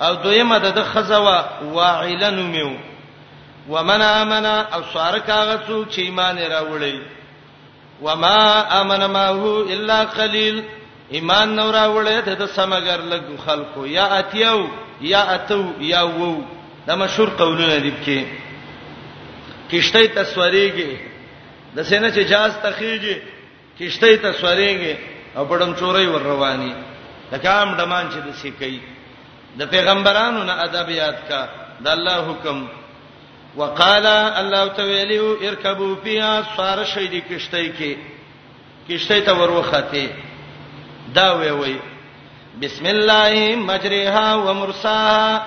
او دویمه د د خزوا واعله نومیو ومن امنا او سوارک هغه څوک چې ایمان راوړي وما امن ما هو الا قليل ایمان نو راوړي ته د سمګر لګ خلکو یا اتیو یا اتو یا وو دا مشهور قولونه دي کې کشته تصویرېږي د سینې چې جاز تخیږي کشتۍ ته سورېږي او په ډمچورۍ ور رواني لکه عام ډمان چې د سیکۍ د پیغمبرانو نه ادب یاد کا د الله حکم وقال الله تعالی اركبوا فيها سوار شي دي کشتۍ کې کشتۍ ته وروخته دا وی وی بسم الله مجرها ومرساها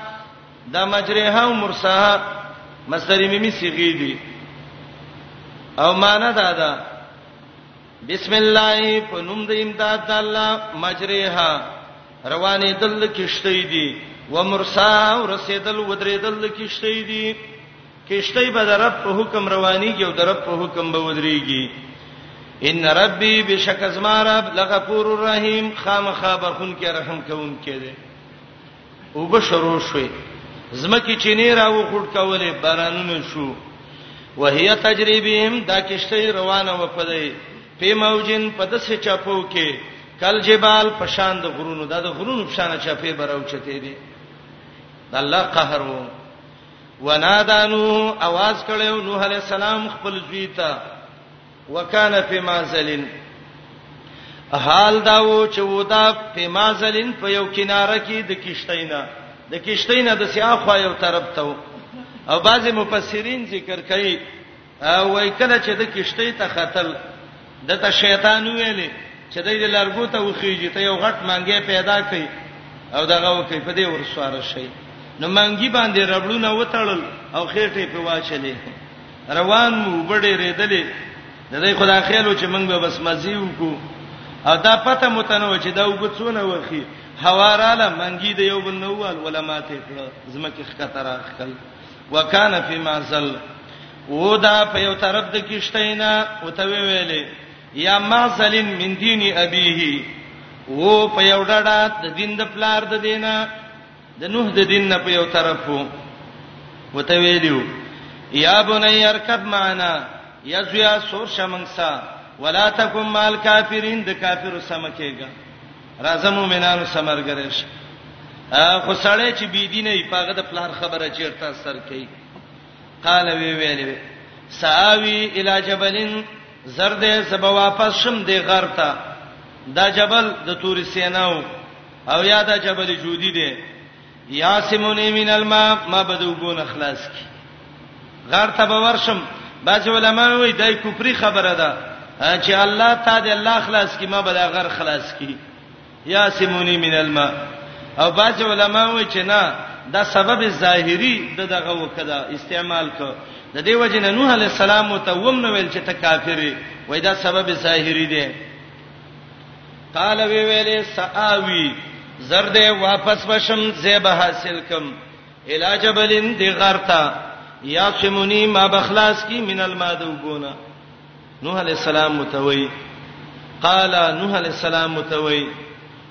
دا مجرها ومرساها مصدر میمی صیغې دي او معنا دا ده بسم الله په نوم د امداد الله مجریها روانې دل کشته دي ومرسا ورسېدل ودرېدل کشته دي کشته به د رب په حکم روانيږي او د رب په حکم به ودرېږي ان ربي بشک ازما رب لغفور الرحیم خامخا بخون کې رحم کوون کې دی او به شروع شوي زمکه چینه را وخوټ کولې بارانونه شو وهي تجربهم دا کشته روانه و پدې په موجن په دسه چاپو کې کل جبال پشان د غرونو دا د غرونو پشان چاپې براو چته دي د الله قهر وو ونادانو आवाज کړو نوح عليه السلام خپل زوی ته وکانه په مازلین حال دا و چې ودا په مازلین په یو کناره کې د کشتینا د کشتینا د سیاخو یو طرف ته او بعضی مفسرین ذکر کوي او وای کله چې د کشتی ته خطل د ته شیطان ویلې چې د لارګو ته وخیږي ته یو غټ مانګې پیدا کړي او دغه وکي په دې ورسوار شي نو مانګي باندې ربړونه وټړل او خېټه په واچلې روان وو بډې ریدلې د دې خدا خیالو چې موږ به بس مزي وکړو او دا پته متنو چې دا وګڅونه وخی حواراله منګي د یو بل نووال علماء ته کړه زمکه خطر اخل وکانه فی معزل و دا په یو طرف د کیشتینا او ته ویلې یا معزلن من دین ابیه و په یو ډډه د دین د پلار د دینه د نوح د دین نه په یو طرف وو وته ویلو یا بنی ارکب معنا یا زویا سور شمنګسا ولا تکم مال کافرین د کافر سم کېګا راځه مؤمنانو سمرګرش خو سړی چې بی دین ای پاګه د پلار خبره چیرته سر کوي قال وی ویلې ساوی الی جبلین زرد سبا واپس شم دی غرتا دا جبل د تور سیناو او یاد جبل جودی دی یاسمونی من الماء ما بدو ګون خلاص کی غار ته باورشم بعض علما وی دای کوپری خبره ده چې الله تا دې الله خلاص کی ما بل غر خلاص کی یا سیمونی من الماء او بعض علما وی چې نه دا سبب ظاهری د دغه وکدا استعمال کو د دې وجه نه نوح علی السلام ته ومنه ویل چې ته کافر وې دا سبب ظاهری دی قال وی ویلې ساوی زرد واپس بشم زیب حاصل کم الا جبلن دی غرتا یا سمونی ما بخلاص کی من المادو بونا نوح علیہ السلام متوي قال نوح علیہ السلام متوي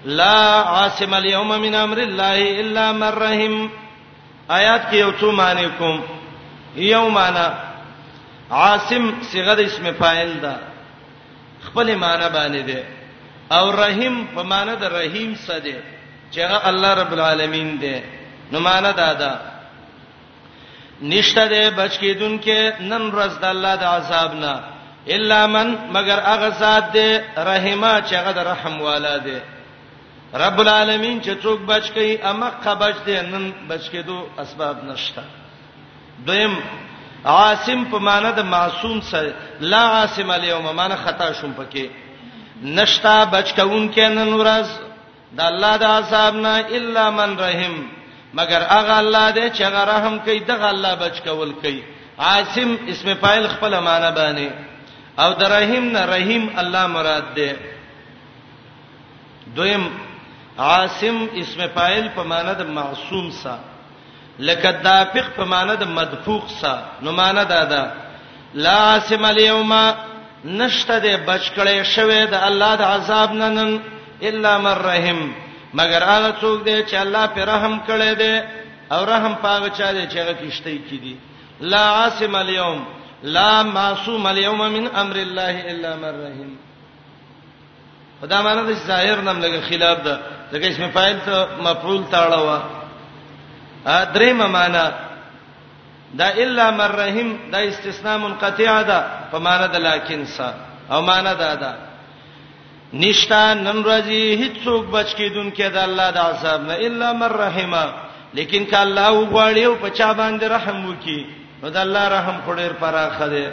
لا عاصم اليوم من امر الله الا من رحم آیات کې یو څو معنی کوم یو معنی عاصم صيغه د اسم فاعل ده خپل معنی باندې ده او رحیم په معنی د رحیم څه ده چې هغه الله رب العالمین ده نو معنی دا ده نشته ده بچ کیدون کې نن ورځ د الله د عذاب نه الا من مگر هغه ذات ده رحیمه چې هغه د رحم والا ده رب العالمین چې څوک بچ کی امه قبج ده نن بچ کیدو اسباب نشته دویم عاصم په معنی د معصوم سره لا عاصم الیوم معنی خطا شوم پکې نشتا بچ کون کې نن ورځ د الله د عذاب نه الا من رحم مگر هغه الله دې چې هغه رحم کوي دغه الله بچ کول کوي عاصم اسم فاعل خپل معنی باندې او د رحیم نه رحیم الله مراد ده دویم عاصم اسم فاعل په معنی د معصوم سره لکه دافق په معنی د مدفوق سا نو معنی دا ده لا عاصم اليوم نشته د بچکړې شوه د الله د عذاب نه نن الا من رحم مگر هغه څوک دی چې الله پر رحم کړي دی او رحم پاغه چا دی چې هغه کیشته کی دی لا عاصم اليوم لا معصوم اليوم من امر الله الا من رحم خدا معنی د ظاهر نم لګه خلاف ده ځکه اسم فاعل ته مفعول تاړه ا درې معنا دا الا من رحم دا استثناء منقطع ده په معنا د لکن سا او معنا دا ده نشتا نن ورځي هیڅوک بچ کیدون کې د الله د عذاب نه الا من رحم لیکن ک الله وغواړي او په چا باندې رحم وکي نو د الله رحم خوري پر اخره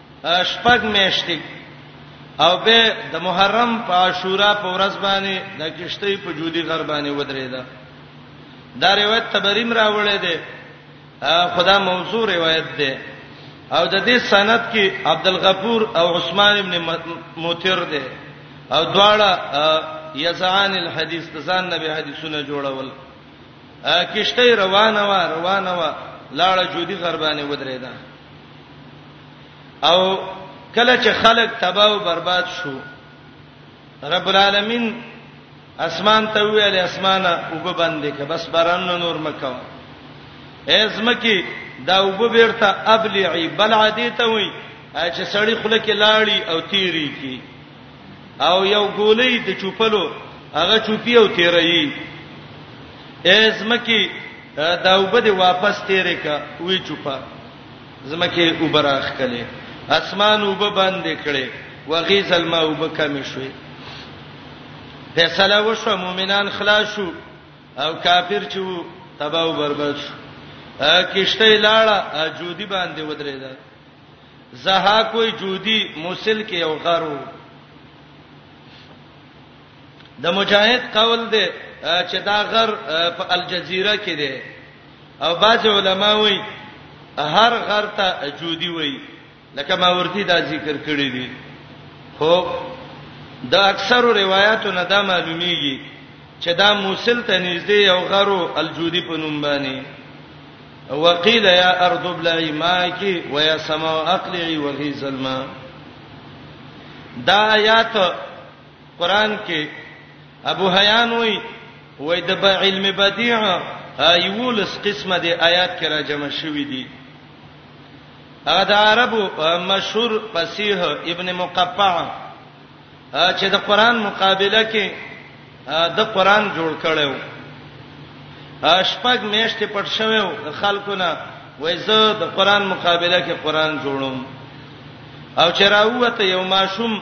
شپږ میاشتې او به د محرم په عاشورا په ورځ باندې د کشته په جودي غر باندې ودرېده دا روایت تبریم راوړی دی خدا موضوع روایت دی او د دې سند کې عبد الغفور او عثمان ابن موتر دی او دواړه یزعان الحدیث ځان نبی حدیثونه جوړول کشته روانه و روانه و لاړه جودي غربانه ودرېده او کله چې خلق تباہ او برباد شو رب العالمین اسمان ته ویل اسمانه وب باندې که بس باران نور مکو ازمکی دا وب بیرته ابلعی بل عادی ته وی چې سړی خله کې لاړی او تیری کی او یو ګولې د چوپلو هغه چوپی او تیرایي ازمکی دا وب دې واپس تیرې کا وی چوپا ځمکې اوبه راښکلې، اسمان اوبه بندې کړې، وغیض الماء اوبه کمې شوې. فیصله وشوه، مؤمنان خلاص شو او کافر چې وو تباہ او برباد شو. کشته لاړه جودي باندې ودرېده. زها کوی جودي موصل کې یو غرو. د مجاهد قول دی چې دا غر په الجزیره کې دی او بعض علما وایي هر غر ته جودي وایي لکه ما ورته دا ذکر کړی دی خو د اکثر روایتو نه دا معلومیږي چې دا موصل ته نږدې یو غرو الجودي په نوم باندې وقيل يا ارض ابلعي ماك ويا سماء اقلعي وغيظ الماء دا آیات قران کې ابو حیان وای وای د با علم بدیع ایولس قسمه دی آیات کې را جمع شوې دي هغه د عربو مشهور فصیح ابن مقفع چې د قران مقابله کې د قران جوړ کړو شپږ میاشتې پټ شوو خلکو نه وای زه د قران مقابله کې قران جوړوم او چې راوته یو ماشوم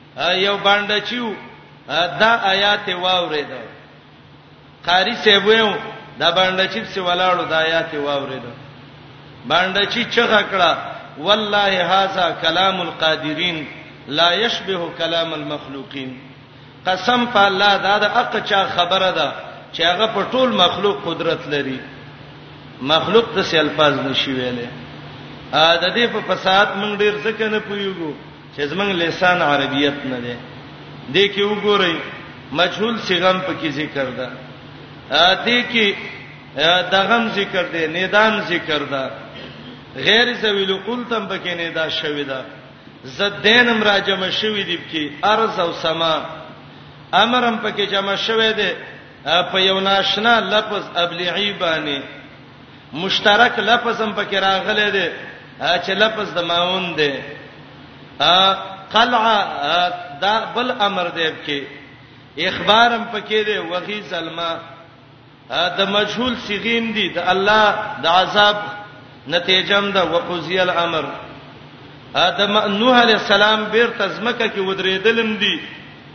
یو باندې چیو دا آیات واورید قاری صاحب یو دا باندې چیپ سی ولاړو دا آیات واورید باندې چی چغه کړه والله هاذا کلام القادرین لا یشبه کلام المخلوقین قسم په الله دا د اقچا خبره ده چې هغه په ټول مخلوق قدرت لري مخلوق د سي الفاظ نشي ویلې ا د دې په فساد موږ ډیر ځکه نه پویګو چې زمنګ لسان عربیت نه دی دې کې وګورئ مجهول صيغم پکې ذکر ده دې کې دغم ذکر دی ندام ذکر ده غیر ذویل قول تم پکې نه دا شوی ده زدین هم را جمع شوی دی کې ارض او سما امرم پکې جمع شوی دی په یو ناشنا لفظ ابلعی باندې مشترک لفظ هم پکې راغلی دی چې لفظ د ماون دی قلع دا بل امر دی کې اخبار هم پکې دی وغي سلمہ د مجهول صيغیم دي د الله د عذاب نتیجه هم ده وقضي الامر ادم نوح عليه السلام بیر تزمکه کې ودرېدلم دي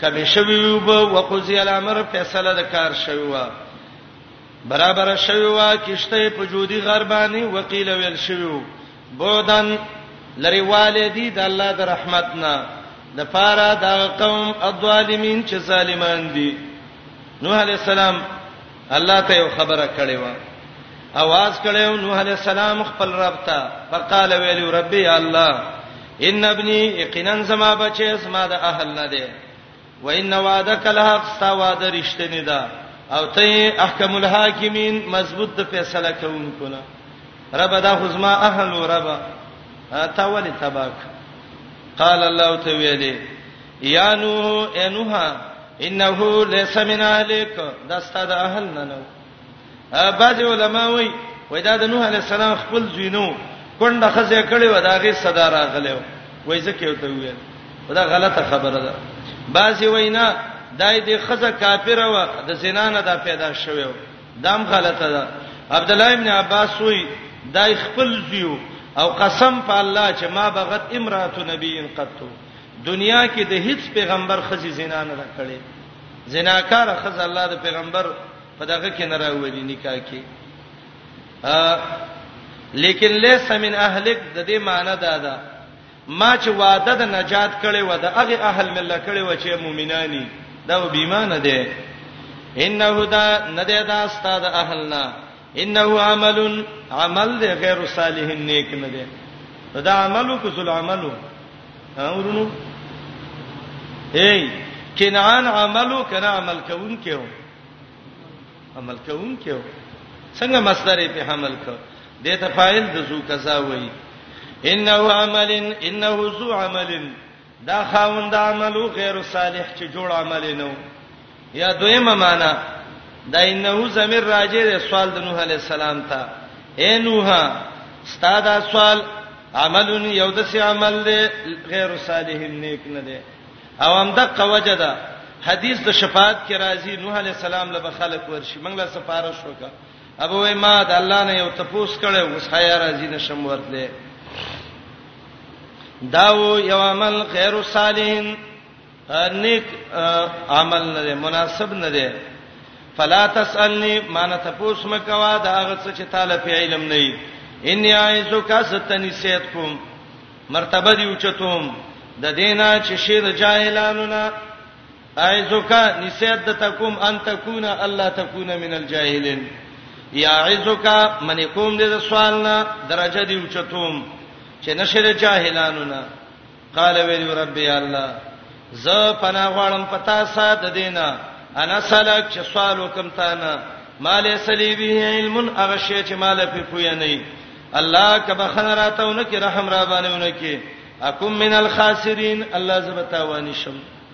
کمې شوي وي اوبه وقضي الامر فیصله د کار شوي وه برابر شوي وه کشته په جودي غر باندې وقیل ویل شوي وو بودن لري والدی د الله د رحمت نه د پاره دا قوم الظالمین چې ظالمان دي نوح علی السلام الله ته یو خبره کړې و اواز کړو نوح علی السلام خپل رب ته فقال ویلو ربي الله ان ابني یقینا زما بچي زما د اهل نه دي و ان وعدک الحق ستا وعده رښتینی ده او ته احکم الحاکمین مضبوط د فیصله کوونکو نه رب دا خزما اهل رب تا ولي تباک قال الله تعالی یا نوح انوح انه ليس من عليك دا ستاد اهل نه نو بعض علما وای وای دا د نوح علی السلام خپل زینو کونډه خزه کړي و دا غي صدا راغلو وای زکه وته ویل دا غلطه خبره ده بعض وینا دای دې خزه کافر و د زنا نه دا پیدا شوی دام غلطه ده عبد الله ابن عباس وای دای خپل زیو او قسم په الله چې ما بغت امراه نبی قطو دنیا کې د هیڅ پیغمبر خزي زنا نه کړي زناکار خزه الله د پیغمبر په دغه کې نه راوړي نکاح کې لیکن لیس من اهلک د دې معنی دا ده ما چې وعده د نجات کړي و د هغه اهل مله کړي و چې مؤمنانی دا به ایمان ده انه دا نه ده دا استاد اهلنا انه عمل عمل دی غیر صالح نیک نه دی دا عملو کو ذل عملو اورونو اے کنعان عملو کنا عمل کون کېو عمل کون کېو څنګه مصدر په حمل کو د ته فاعل د زو کذا وای انه عمل انه ذو عمل دا خاوند عمل او غیر صالح چې جوړ عمل نه و یا دویمه معنا دا انه زمير راجه دی سوال د نوح علی السلام ته اے نوح ستاد سوال عملون یو د سی عمل دی غیر صالح نیک نه دی او هم د قوجه ده حدیث د شفاعت کې راځي نوح علی السلام له خلق ورشي منګله سفارش وکړه ابه وای ما د الله نه یو تپوس کړو اوس حیا راځي نشم ورتله داو یو عمل خیر الصالحین نیک عمل نه دی مناسب نه دی فلا تسالنی مان ته پوس مکوا دا هغه څه چې تعالی په علم نه ای ان یعزو کا ستنی سیت کوم مرتبه دی اوچتوم د دینا چې شیر جاهلانو نه اعزک نسیت د تکوم ان تکون الله تکون من الجاهلین یا اعزک من کوم دې د سوال نه درجه دی اوچتوم چې نشره جاهلانو نه قال ویل ربي الله ز پنا غړم پتا سات دینا انا سلک چې سوال وکم تا نه مال سلی به علم هغه شی چې مال په پوی نه الله کبه خنراتونه کې رحم را باندې ونه کې اکم من الخاسرین الله زبتا وانشم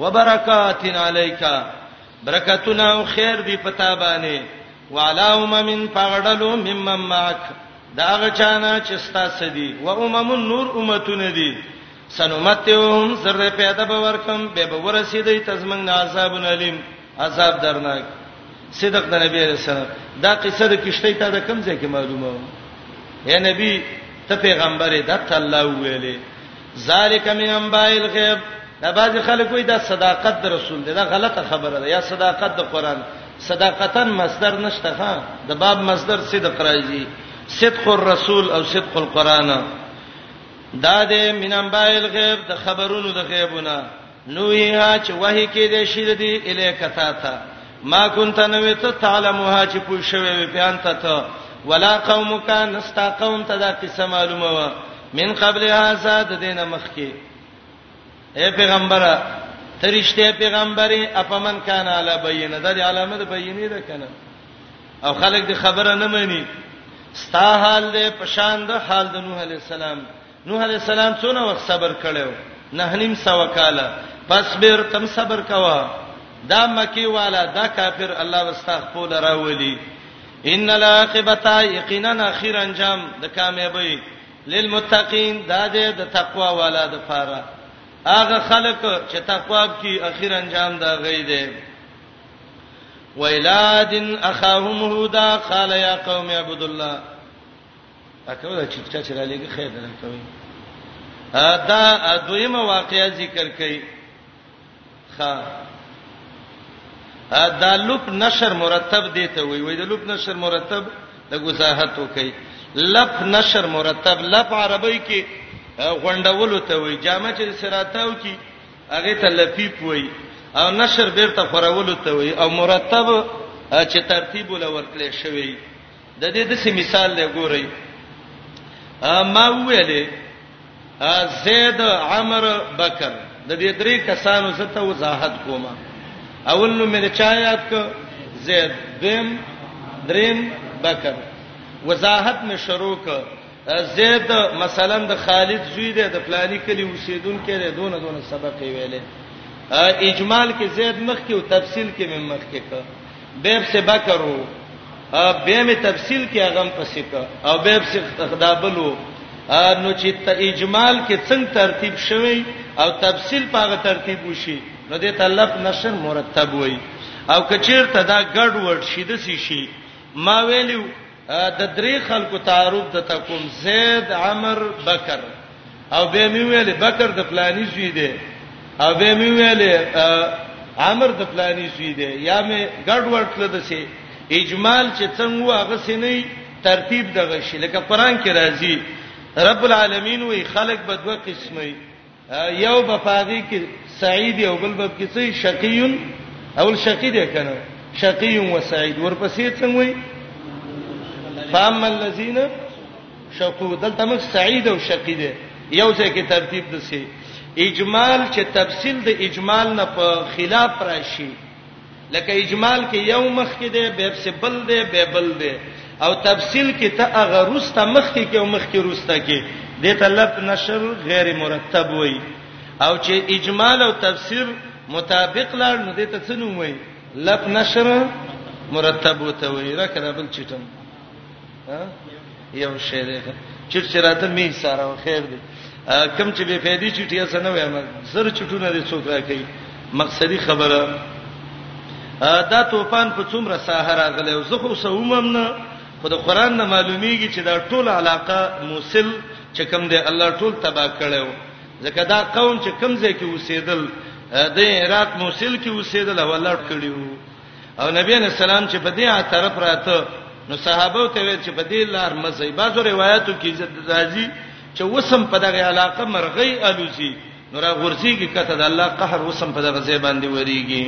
وبرکات علیک برکتنا او خیر دی پتا باندې وعلاهم من فغدلو ممن معك داغه چانه چې ستا سدي و امم نور امتونه دي سنمتهم سر پیدا به ورکم به به ورسیدي تزمن عذاب الیم عذاب درناک صدق د نبی رسول دا قصه د کشته ته د کم ځای کې معلومه و یا نبی ته پیغمبره د الله ویلې ذالک من انباء الغیب دا باز خلک وي دا صداقت د رسول دی دا غلطه خبره ده یا صداقت د قران صداقتن مصدر نشته ها د باب مصدر صدق راځي صدق الرسول او صدق القران دا د من انباء الغیب د خبرونو د غیبونه نویها چې وحی کې دې شي د دې الیک تا ته ما كنت نو ته تعلمها چې پوه شوی وي پیان ته ته ولا قومک نستا قوم ته دا قصه معلومه و من قبل هذا د دینه مخکي اے پیغمبره ترشته پیغمبري اپمن کان علی بینه د علامه د بینه ده کنه او خلک د خبره نه مانی ستا حال دې پشان د حال د نوح علی السلام نوح علیه السلام څونه وخت صبر کړو نه نیم سو کاله پس بیر تم صبر کوا دا مکی والا دا کافر الله واستغ پول راولی ان الاخبتا یقینا اخر انجام د کامیابی للمتقین دا دې د تقوا والا د فاره هغه خلک چې تقوا کی اخر انجام دا غي دي ویلادن اخاهم هودا قال یا قوم اعبدوا الله اکو دا چې چا چې را لګي خیر نه کوي دا دویمه واقعیا ذکر کړي ښا دا لوپ نشر مرتب دی ته وی وی دا لوپ نشر مرتب د وضاحت وکي لپ نشر مرتب لپ عربی کې غونډولو ته وی جامع چې سراتاو کې هغه ته لفیف وی او نشر بیرته خورولو ته وی او مرتب چې ترتیب ولور کړی شوی د دې د څه مثال دی ګورئ ما ویلې زید عمر بکر د دې درې کسانو زته وضاحت کوم اول نو مې چا یاد ک زید دیم دریم بکر وضاحت مې شروع ک زید مثلا د خالد زوی دی د پلاني کلی اوسیدونکو دی دونه دونه سبق ویلې اجمال کې زید مخ کې او تفصیل کې مې مخ کې ک بیب سے بکرو به می تفصیل کې هغه هم پسې کا او بیب سے خدابلو نو چې ته اجمال کې څنګه ترتیب شوی او تفصیل په هغه ترتیب وشي نو د تلف نشر مرتب وای او کچیر ته دا ګډ وډ شي د سی شي ما ویلو د درې خلکو تعارف د تکوم زید عمر بکر او به می ویل بکر د فلانی زوی دی او به می ویل عمر د فلانی زوی دی یا می ګډ ورتل د سي اجمال چې څنګه هغه سینې ترتیب دغه شي لکه قران کې راځي رب العالمین وی خلق به دوه قسمه یو به پاغي کې سعید او بل باب کې څه شقیون اول شقی دی کنه شقیون و سعید ورپسې څنګه وي فاما الذين شقوا دلته موږ سعید او شقی دی یو ځای کې ترتیب دسي اجمال چې تفصیل د اجمال نه په خلاف راشي لکه اجمال کې یو مخ کې دی به څه بل دی به بل دی او تفصیل کې ته هغه روسته مخ کې کې او مخ کې روسته کې د طلب نشر غیر مرتب وای او چې اجمال او تفسیر مطابق لار نو د ته څنوم وای لب نشر مرتب وته وای راکړه بل چټم یو شی دی چې چیرته می سره خیر دی کم چې به فائدې چټي اسه نه وایم زر چټونه دې څوک راکې مقصدی خبره دا توفان په څومره ساحه راغلی او زه خو سومم نه خو د قران نه معلومیږي چې دا ټول علاقه موصل چې کم دی الله ټول تبا کړو ځکه دا قوم چې کم ځای کې اوسېدل د عراق موصل کې اوسېدل او الله کړیو او نبی علیہ السلام چې په دې طرف راته نو صحابه ته ویل چې په دې لار مزي بعضو روایتو کې راځي چې وسم په دغه علاقه مرغۍ الوزي نو را غورځي کې کته د الله قهر وسم په دغه ځای باندې وريږي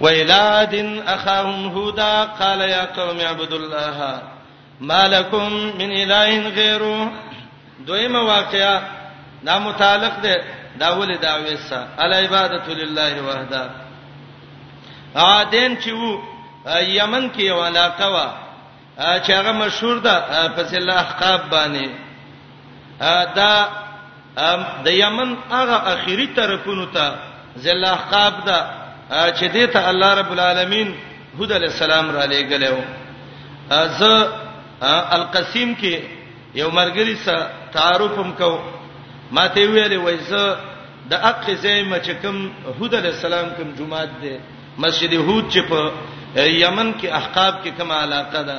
ویلادن اخاهم هودا قال یا قوم اعبدوا الله مالکم من اله غیره دویمه واقعا دا متعلق ده دا ولې دا وېسه ال عبادت لله وحده ا دین چې وو یمن کې یو علاقه وا چې هغه مشهور ده په سلا احقاب باندې دا د یمن هغه اخیری طرفونو ته ضلع احقاب ده چې دې ته الله رب العالمین هود علی السلام را لېګلو از القسیم کې یو مرګری سره تعارف هم کو ماته ویلې وای زه د اق زیم چې کوم هود علی السلام کوم جمعات ده مسجد هود چې په یمن کې احقاب کې کومه علاقه ده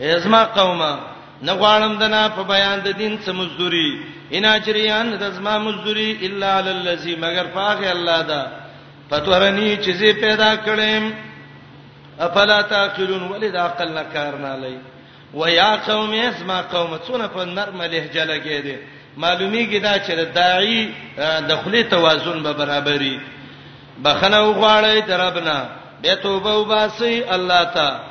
ازما قومه نه غواړم دنا په بیان د دین څه مزدوري ان اجریان د ازما مزدوري الا علی الذی مگر فاغه الله دا پتورنی چې زی پیدا کړم افلا تاکلون ولید عقل نه کار نه لای و یا قوم ازما قوم څونه په نرمه لهجه لګی دي معلومیږي دا چې داعی د خلی توازن به برابرۍ بخنه وغواړی دربنا به توبه وباسي الله تعالی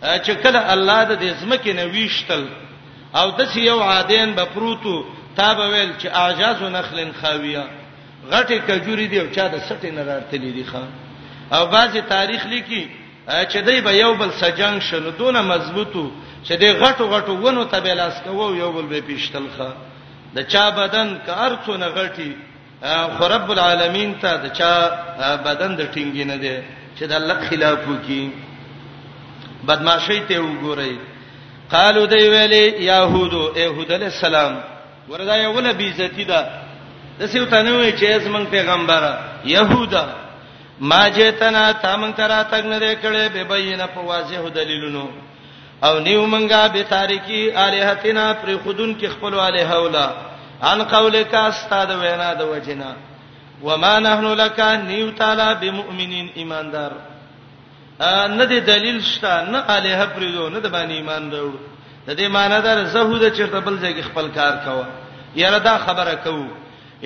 چې کله الله د دې زمکه نه ویشتل او د سی یو عادین به پروتو تا به ویل چې اعجاز نخلن خاویه غټه کجوري دی او چا د سټې نه راتلې دي خان او بعضی تاریخ لیکي چې دی به یو بل سجنګ شنو دونه مضبوطو چې دی غټو غټو ونو ته بلاس کوو یو بل به پیشتلخه د چا بدن کارڅونه غټي خو رب العالمین ته د چا بدن د ټینګی نه دی چې د الله خلاف وکي بدمعشی ته وګورئ قالو دی ویلې يهودو يهود عليه السلام وردا یو ول بیزتی ده د سیو تنوي چې زمنګ پیغمبر يهودا ما جتنا تامن ترا تک نه کړي به بینه په واضح دلیلونو او نیو منګه به تاریکی الہتنا پر خودن کې خپل الہ ولا ان قولک استاد وینا د وجنا وما نحن لك نیو تعالی بمؤمنین ایماندار نه دی دلیل شته نه الہ پر یو نه د باندې ایمان راوړ د دې معنی دار زهود چرته بل ځای کې خپل کار کاوه یاره دا خبره کوو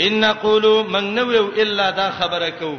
ان نقول من نو الا دا خبره کوو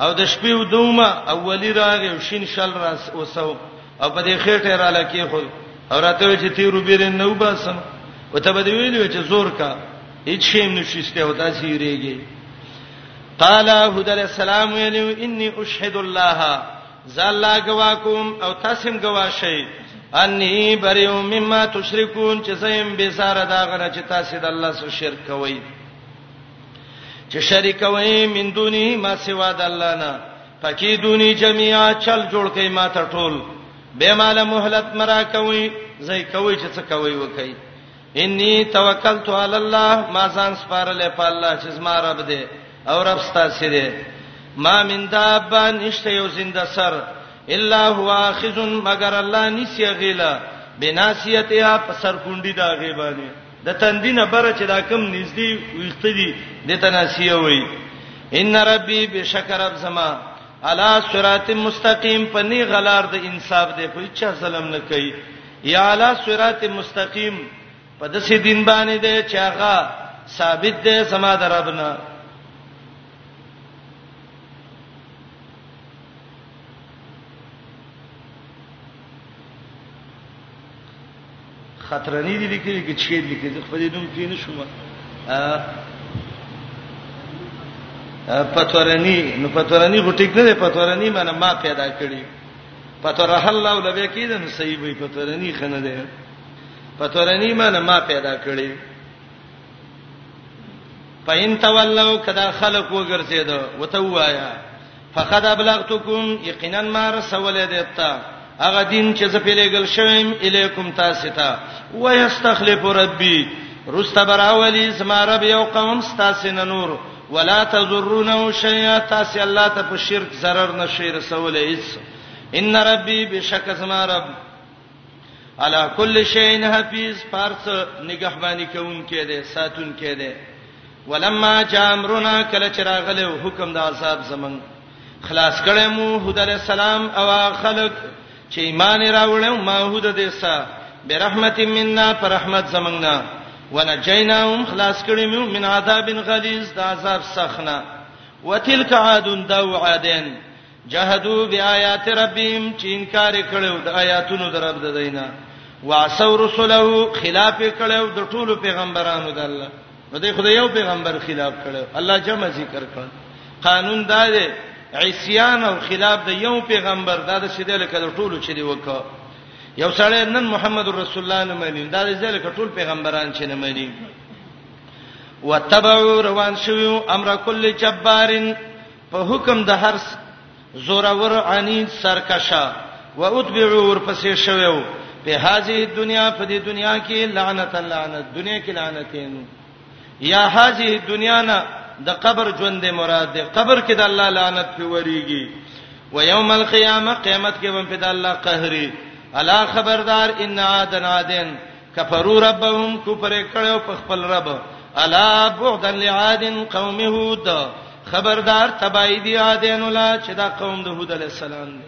او د شپې ودومه اولی راغی او شین شل راس وسو او په دې خېټه را لکه خو او راته وی چې تیرو بیر نه وباسم وته به ویلو چې زور کا هیڅ شی نشسته او تاسو یې ریږي قال هود علیہ السلام یلو انی اشهد الله زالا گواکم او تاسو گواشی انی بریو مما تشرکون چې زم به ساره دا غره چې تاسو د الله سره شرک کوئ چې شریک وای من دونی ما سوا د الله نه پکې دونی جميعا چل جوړ کړي ما ته ټول به مال مهلت مرا کوي زې کوي چې څه کوي وکي انی توکلت علی الله ما ځان سپارلې په الله چې زما رب دې او رب ستاسو دې ما من دابه نشته یو زنده سر الا هو اخذ مگر الله نسیغلا بناسیتها پسر کونډی دا غیبانی د تندی نه بره چې دا کم نږدې ویخت دي د تناسیه وي ان ربي بشکر رب زما علا صراط مستقیم پنی غلار د انصاف دی په چا ظلم نه کوي یا علا صراط مستقیم په دسې دین باندې دی چې هغه ثابت دی سما د ربنا خطرنی دي لیکلي کې چیر لیکلي زه خپل نوم کې نشم پتورنی نو پتورنی خو ټیک نه دی پتورنی معنی ما پیدا کړی پتوره الله لبه کې ده نو صحیح وي پتورنی خنه ده پتورنی معنی ما پیدا کړی پاین تولو کدا خلق وګرځیدو وته وایا فقد ابلغتکم یقینا ما رسول دیتا هغه دین چې زه پیلېګل شوم الیکم تاسو ته ويستخلف ربي رست براولي زما رب یو قوم تاسو نه نور ولا تزرونه شیئا تاسو الله ته په شرک zarar نشي رسول هیڅ ان ربي بشک زما رب علا کل شین حفیظ پارس نگهبانی کون کې ده ساتون کې ده ولما جاء امرنا کله چراغله حکم د عذاب زمن خلاص کړه مو هود علی السلام او خلق چې ایمان راوړل ما هود دیسا برحمت منا پر رحمت زمنګنا ونجیناهم خلاص کړه مو من عذاب غلیظ د عذاب سخنه وتلک عاد دو عادن جهدوا بآیات ربهم چې انکار کړو د آیاتونو در رب ددینا وعصوا رسله خلاف کړو د ټولو پیغمبرانو د الله نو د خدای یو پیغمبر خلاف کړو الله جمع ذکر کړ قانون دا دی عصيان او خلاف د یو پیغمبر دا د سیده لکه د ټولو چې دی وکړه یو سړی نن محمد رسول الله نه مانی دا د ځل کټول پیغمبران چې نه مانی وتبعوا روان شوو امر کل جبارین په حکم د هر زورور عنید سرکشه و اتبعو ورپسې شوو په هذه دنیا په دې دنیا کې لعنت لعنت دنیا کې لعنتین یا هذه دنیا نه د قبر ژوند مراد ده قبر کې د الله لعنت په وریږي و یوم القیامه قیامت کې هم په د الله قهري الا خبردار ان عادن عادن کفرو ربهم کفر کړو په خپل رب الا بعدا لعاد قوم هود خبردار تبای دی عادین ولا چې دا قوم د هود علی السلام دی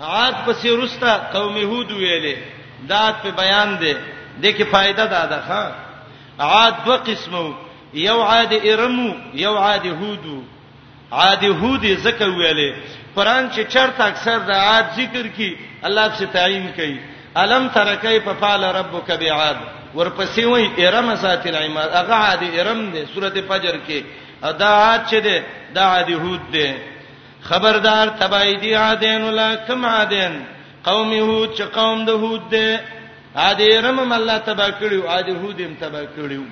عاد پسې رستا قوم هود ویلې دا په بیان دی د کې فائدہ دا ده ها عاد دو قسمو یو عاد ارمو یو عاد هودو عاد هودی زکه ویلې قران چې چرته اکثر د عاد ذکر کی الله په تعین کوي الم ترکای په فعل ربک بعاد ورپسې وای ارم ذات العماد هغه عاد ارم دی سورته فجر کې دا عاد چې دی دا عاد هود دی خبردار تبای دی عادین ولا کم عادین قوم هود چې قوم د هود دی عاد ارم الله تبا کړیو عاد هود هم تبا کړیو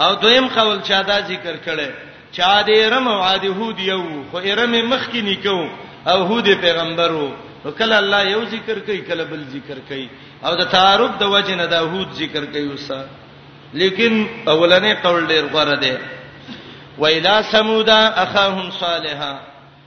او دویم قول چا دا ذکر کړي چا دې رم او عادي هود یو خو ارم مخ کې نکو او هود پیغمبرو نو کله الله یو ذکر کوي کله بل ذکر کوي او د تعارف د وجه نه دا هود ذکر کوي وسه لیکن اولنې قول ډیر غوړه ده ویلا سمودا اخاهم صالحا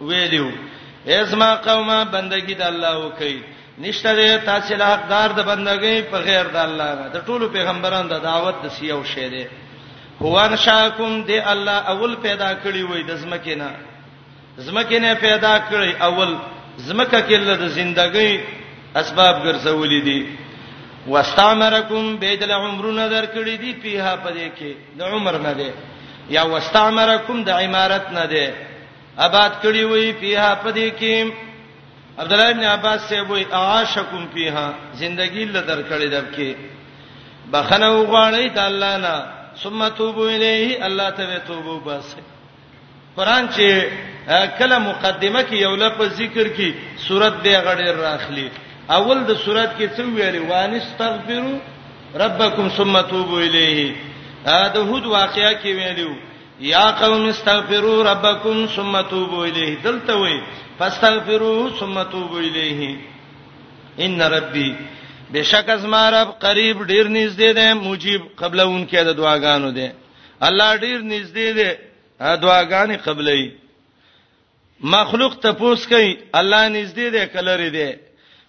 ویلو ازما قومه بندگی د الله وکي نشته دی تاسو له حقدار د بندګۍ په غیر د الله نه د ټولو پیغمبرانو د دعوت د سیو شه دی هو ان شاکم دی الله اول پیدا کړی وای د زمکه نه زمکه نه پیدا کړی اول زمکه کې له د ژوندۍ اسباب ګرځولې دي واستعمرکم بیدل عمرونه درکړي دي پیه پدې کې د عمر نه دی یا واستعمرکم د عمارت نه دی آباد کړی وی فیها پدې کې عبد الله ابن عباس سے وی عاشکم فیها زندگی له درکړې دب کې بخنه وغواړی ته الله نه ثم توبو الیه الله ته توبو باسه قران چې کله مقدمه کې یو لفظ ذکر کی صورت دی غړې راخلی اول د صورت کې څه ویلي وانستغفروا ربکم ثم توبو الیه دا د هود واقعیا کې ویلو یا قوم استغفروا ربکم ثم توبوا الیه دلته وی فاستغفروا ثم توبوا الیه ان ربی بشک از ما رب قریب ډیر نږدې ده مجیب قبل اون کې د دعاګانو ده الله ډیر نږدې ده دعاګانې قبلې مخلوق ته پوس کوي الله نږدې ده کلری ده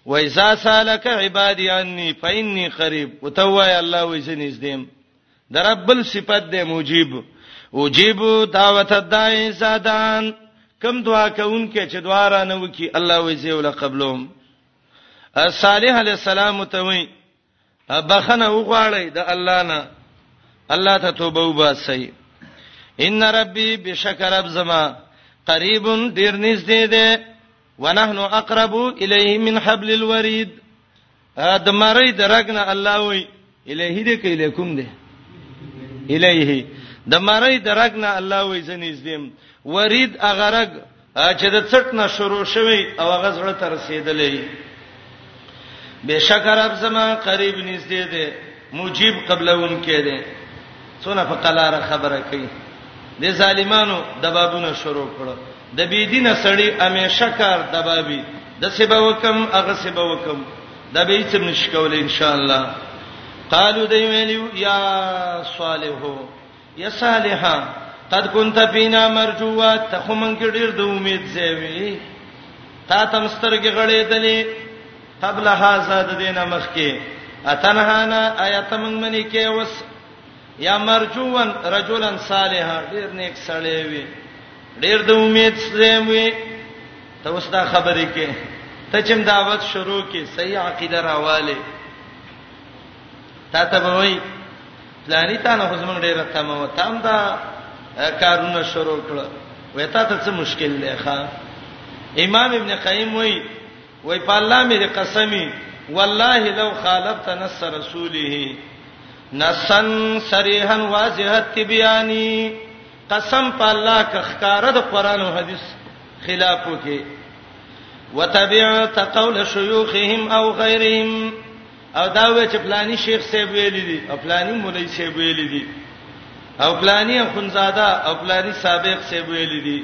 و اذا سالک عبادی انی فإني قریب وتوای الله وې نږدې د رب بل صفت دی مجيب اجيب دعوت الداعي زادان کم دعا کوونکې چې دعا را نه وکي الله وې زی ول قبلهم صالح علی السلام ته وې بخنه وغواړی د الله نه الله ته توبه وباسي ان ربي بشکر رب زما قریب ډیر نږدې دی ونحنو اقرب الیه من حبل الورید د مری د رګنه الله وی الیه دې کې الیکم دې الیه د مری د رګنه الله وی زنیز دیم ورید اغرق چې د څټ نه شروع شوی او هغه زړه تر رسیدلې بشکر اب زما قریب نږدې دې مجیب قبلون کې دې څونه په قلاره خبره کوي د ظالمانو د بابونو شروع کړو د بی دینه سړی همیشه کار دبابي د سبا وکم هغه سبا وکم دا به هیڅ هم نشي کولای ان شاء الله قالو دی ویلو یا صالحو یا صالحا قد كنت فينا مرجوا ته خو مونږ ډیر د امید زیوی تا تم سترګې غړې دلې قبل هاذا د دینه مخکې اتنهانا آیات مونږ منی کې وس یا مرجوا رجلا صالحا ډیر نیک سړی وي ډیر د امید سره وي ته اوس دا خبرې کې ته چې دعوت شروع کې صحیح عقیده راواله تا ته به وای پلاني تا نه حزمن ډیره تمه و تام دا کارونه شروع کړ وای تا ته څه مشکل دی ښا امام ابن قیم وای وای په الله مې د قسمی والله لو خالفت نص رسوله نسن صریحا واضحه تبیانی قسم په الله که خکاره د قران او حدیث خلاف وکي وتبعت قول شيوخهم او غيرهم او دا و چې پلاني شیخ صاحب ویلي دي او پلاني مولوی صاحب ویلي دي او پلاني خنزاده او پلاني سابق صاحب ویلي دي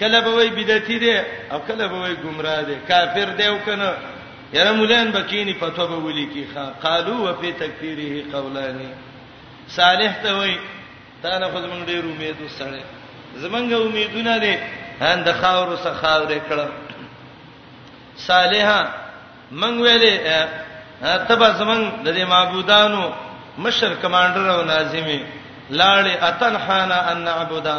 کله به وای بدعتي دی او کله به وای گمراه دی کافر دی او کنه یره مولان بکینی فتوا به ولي کی قالو وفي تکفیره قولانی صالح ته وای تا نه خو زمونږ ډیر امید وسړې زمونږ امیدونه دي هند خاور سره خاور کړم صالحا من ویلې تبا زمون د دې معبودانو مشر کمانډر او ناظمي لاړې اتنحانا ان نعبدا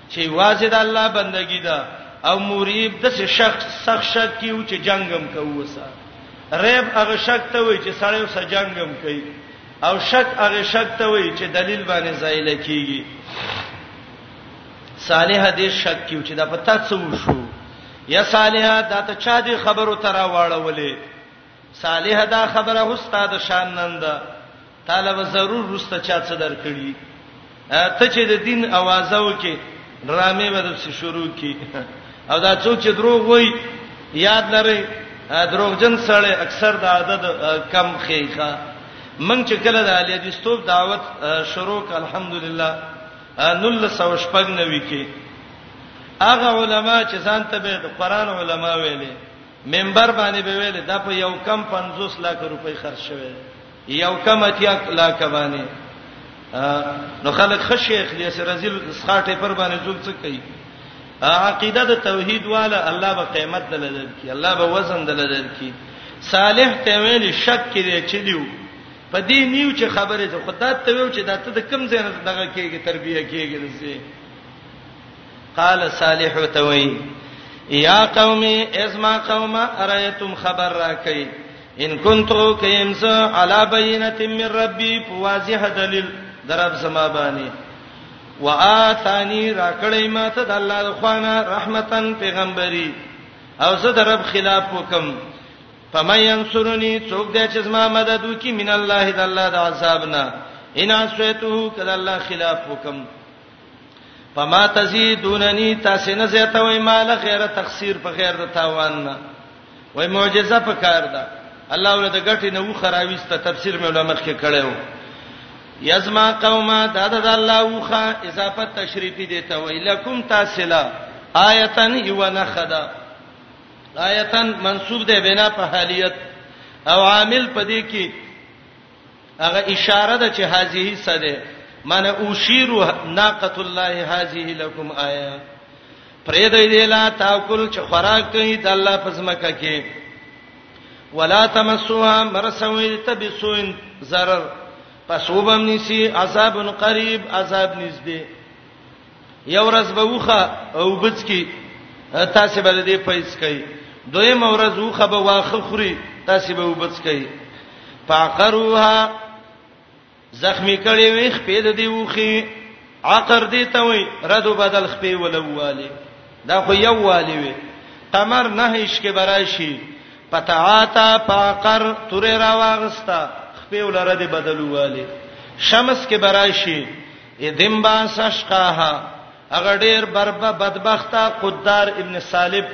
چې واځي د الله بندگی ده او مریب د څه شخص سخت شک کیو چې جنگم کووسه ریب هغه شک ته وای چې سړیو سره جنگم کوي او شک هغه شک ته وای چې دلیل باندې زایل کیږي صالح دې شک کیو چې دا پتا څه وشو یا صالح دا ته چا دې خبرو ترا واړولې صالح دا خبره استاد شان نن ده تعالی به ضرور رسته چا څه درکړي ته چې د دین اوازه وکي ډرامې به درس شروع کی او دا څوک چې دروغ وای یاد لري دروغجن سره اکثر د عدد کم خېخه من چې کله د علی حدیث توپ دعوت شروع ک الحمدلله نل سو شپګ نوي کې هغه علما چې ځان ته به قرآن علما ویلي منبر باندې به ویل دا په یو کم 50 لک روپۍ خرج شوه یو کم اتیا لک باندې نو خلک خشي اخلي سر رزل سخاټه پر باندې زوب څه کوي عقیده د توحید والا الله به قیامت دلدل کی الله به وزن دلدل کی صالح ته ویل شک کړي چې دیو په دې نیو چې خبره ده خدای ته ویل چې دا ته د کم ځای نه دغه کېږي تربیه کېږي نسې قال صالح ته وی یا قوم ازما قوم ارایتم خبر راکئ ان کنتو کیمس علی بینه من ربی واضح دلیل درب سما باندې واتانی راکړی ما ته د الله خوانه رحمتن پیغمبري او زه د رب خلاف وکم فمن ينصرني څوک د چې زما مدد وکي من الله د الله د عذاب نه ان اسویته کله الله خلاف وکم پما تزيدونني تاسو نه زیاتوي مال غیر تخسیر په غیر د تاوان نه وای معجزه په کار ده الله ولې د غټي نه و خراويسته تفسیر مې علماء کې کړو یزما قوما دادا د الله وخه اضافه تشریفی دیته ویلکم تاسلا آیتن یو نخدا آیتن منصوب ده بنا په حالیت او عامل پدې کې هغه اشاره ده چې هذه صده من اشیر ناقۃ الله هذه لكم آیا پرې دې دې لا تاکل چې خوراک کوي د الله په ځمکه کې ولا تمسوها مرسوي تبسوین zarar پس وبم نسی عذاب قریب عذاب نږدې یو ورځ به وخه او بچ کی تاسو به دې پیس کوي دویم ورځ وخه به واخه خوري تاسو به وبچ کوي فقروها زخمی کړي وي خپې د دې وخي عقر دې ته وي ردو بدل خپې ولواله دا خو یو والی وي قمر نه هیڅ کې براشي پتاعتا فقر تورې راوغستا خپې ولره دې بدلواله شمس کې براشي ادمبا سشقاها هغه ډیر بربه بدبخته قدار ابن سالب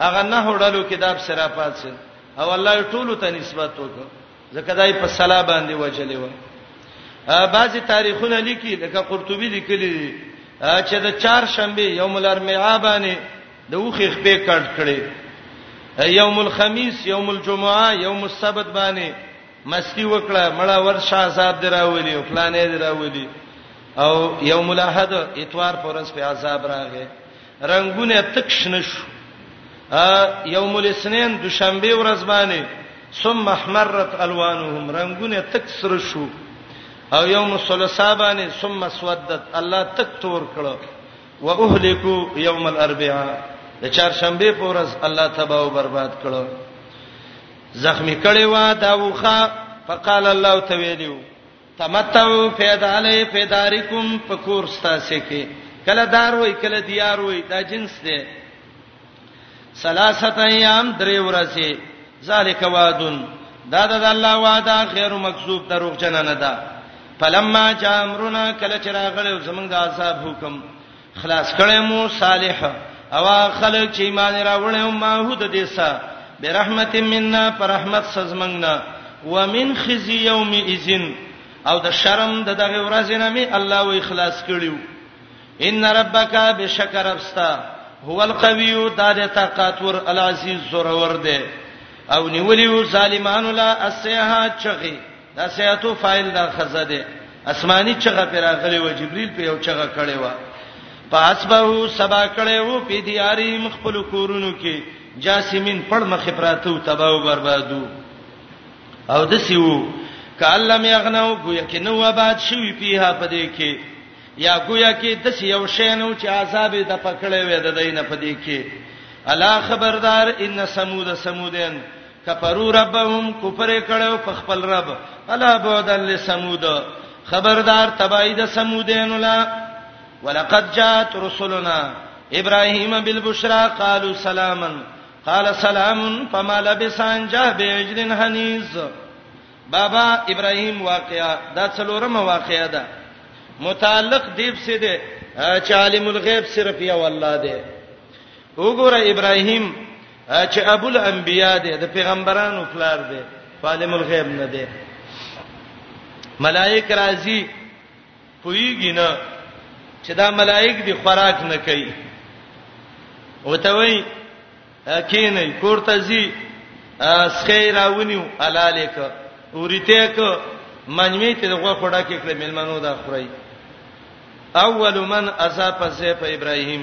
هغه نه هډلو کتاب سره پات سي او الله ټولو ته نسبت وکړ ځکه دای په صلا باندې وجلې و بعضی تاریخونه لیکي لکه قرطبي لیکلي دي چې د چهار شنبه یوم الاربعاء باندې د وخې خپې کټ کړي یوم الخميس یوم الجمعه یوم السبت باندې مستی وکړه مړه ور شاه صاحب دی راولي او فلانې دی راولي او یو ملاحد اتوار پرس په عذاب راغې رنگونه تک شنش یوم الاثنين دوشنبه ورځ باندې ثم احمرت الوانهم رنگونه تک سر شو او یوم الثلاثاء باندې ثم سودت الله تک تور کړو واهلكوا يوم الاربعاء د چهارشنبه پورز الله تباہ او برباد کړو زخمی کړي وا دا وخه فقال الله تویلو تمتعوا پیدا علی پیداریکم فکور ستاسو کې کله دار وای کله دیار وای دا جنس دی ثلاثه ایام درې ورځې ذالک وعدن دا د الله وعده خیر مکذوب دروغ جن نه ده فلما جاء امرنا کله چې راغله زمنګ د عذاب حکم خلاص کړي مو صالح او خلک چې ایمان راوړل او ما هو د دې سره برحمت منا پر رحمت سزمنګنا ومن خزي يوم اذن او د شرم د دغه ورځې نه می الله و اخلاص کړیو ان ربک بشکر ابستا هو القوی دار طاقت ور العزیز زورور دی او نیولیو ظالمانو لا اسیها چغی دا سیاتو فاعل دا خزه ده اسماني چغه پر راغلی و جبريل په یو چغه کړي و پاسبه سبا کړي و په دیاري مخبل کورونو کې جاسمین پړ مخ پراته او تباہ او بربادو او د سیو کالم یغنو گویا کې نو آباد شوی پیه پدې کې یا گویا کې د سیو شینو چې عذاب د پکړې وې د دینه پدې کې الا خبردار ان سمود سمودن کفرو ربهم کفر کړو په خپل رب الا بعد لسمود خبردار تبعی د سمودینو لا ولقد جاءت رسلنا ابراهیم بالبشرا قالوا سلاما قال سلام فما لبث ان جاء باجل حنیز بابا ابراهیم واقعا دا څلورمه واقعا ده متعلق دیب سي ده چې عالم الغیب صرف یو الله ده وګوره ابراهیم چې ابو الانبیاء دی د پیغمبرانو پلار دی عالم الغیب نه دی ملائک راځي پویږي نه چې دا ملائک دی خوراک نه کوي وته وای کینې کوړه زی سخی راونیو الالیک ورته ک منوی ته دغه خړه کې کړې ملمنو دا خړای اول من اصاب سیف ابراهیم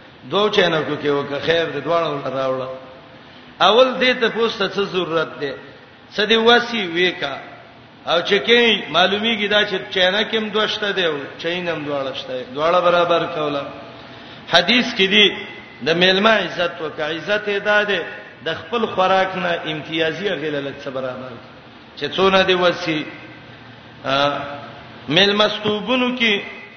دوه چینه کو کې وکه خیر دې دواړو راوړه اول دې ته پوسټ څه ضرورت ده څه دې وسی ویکا او چې کې معلومیږي دا چې چینه کې هم دوشته دی او چین هم دواړه شته دواړه برابر کوله حدیث کې دی د میلمه عزت وکړه عزت یې ده ده د خپل خوراک نه امتیازي غللت څخه برابر چې څونه دی وسی ملمستوبونو کې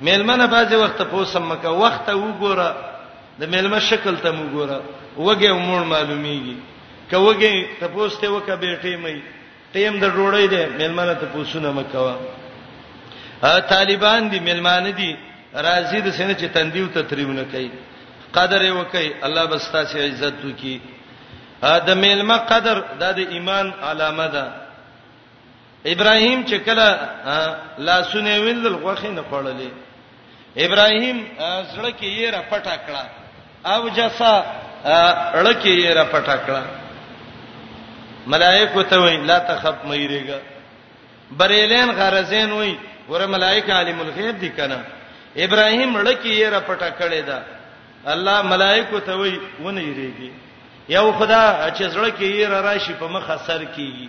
میلمه نه بعضې وخت پوس هم مکه وخت ته وګوره د میلمه شکل ته مو ګوره وګه مور معلومیږي کوګه ته پوسته وکه بیٹې مې ټیم د ډوړې ده میلمه نه ته پوسونه مکوا ا طالبان دي میلمانه دي راضي د سینې چې تندیو ته تریونه کوي قدر یې وکي الله بس تاسو عزت وکي ا د میلمه قدر د ایمان علامه ده ابراهيم چې کله لاسونه ویندل غوخه نه خړلې ابراهيم زړه کې یې را پټه کړه او جسا اړه کې یې را پټه کړه ملائکه ته وی لا تخف مېریګا بریلین غرزین وی ور ملائکه عالم الغیب دي کنه ابراهيم اړه کې یې را پټه کړې ده الله ملائکه ته وی ونه یریږي یو خدا چې زړه کې یې را راشي په مخ اثر کیږي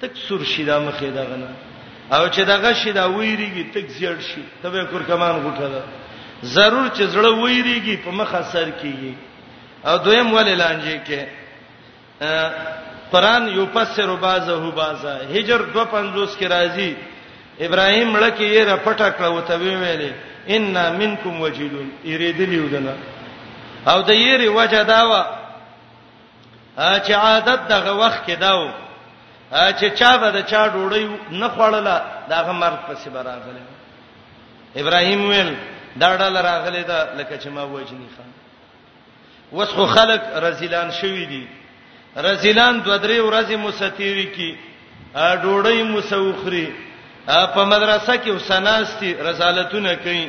تک سور شي دا مخې دغه نه او چې دغه شي دا ویریږي تک زیړ شي ته به کور کمان غوټه ده ضرور چې زړه ویریږي په مخ اثر کیږي او دویم ولې لانجه کې قران یو فسر بعضه بعضا هجر 250 کې راځي ابراهیم لکه یې را پټه کړه او ته ویلې ان منکم وجلون یریدلیو دنا او د یری وجه داوا چې عادت دغه وخت کې داو چې چا به د چا ډوړی نه خوړله داغه مرګ پسې براغله ابراهيم ویل دا ډول راغله دا لکه چې ما وجنی خان وس خو خلق رزیلان شوی دي رزیلان دو درې ورځې مستیری کی ډوړی مسوخري په مدرسه کې وسناستي رسالتونه کوي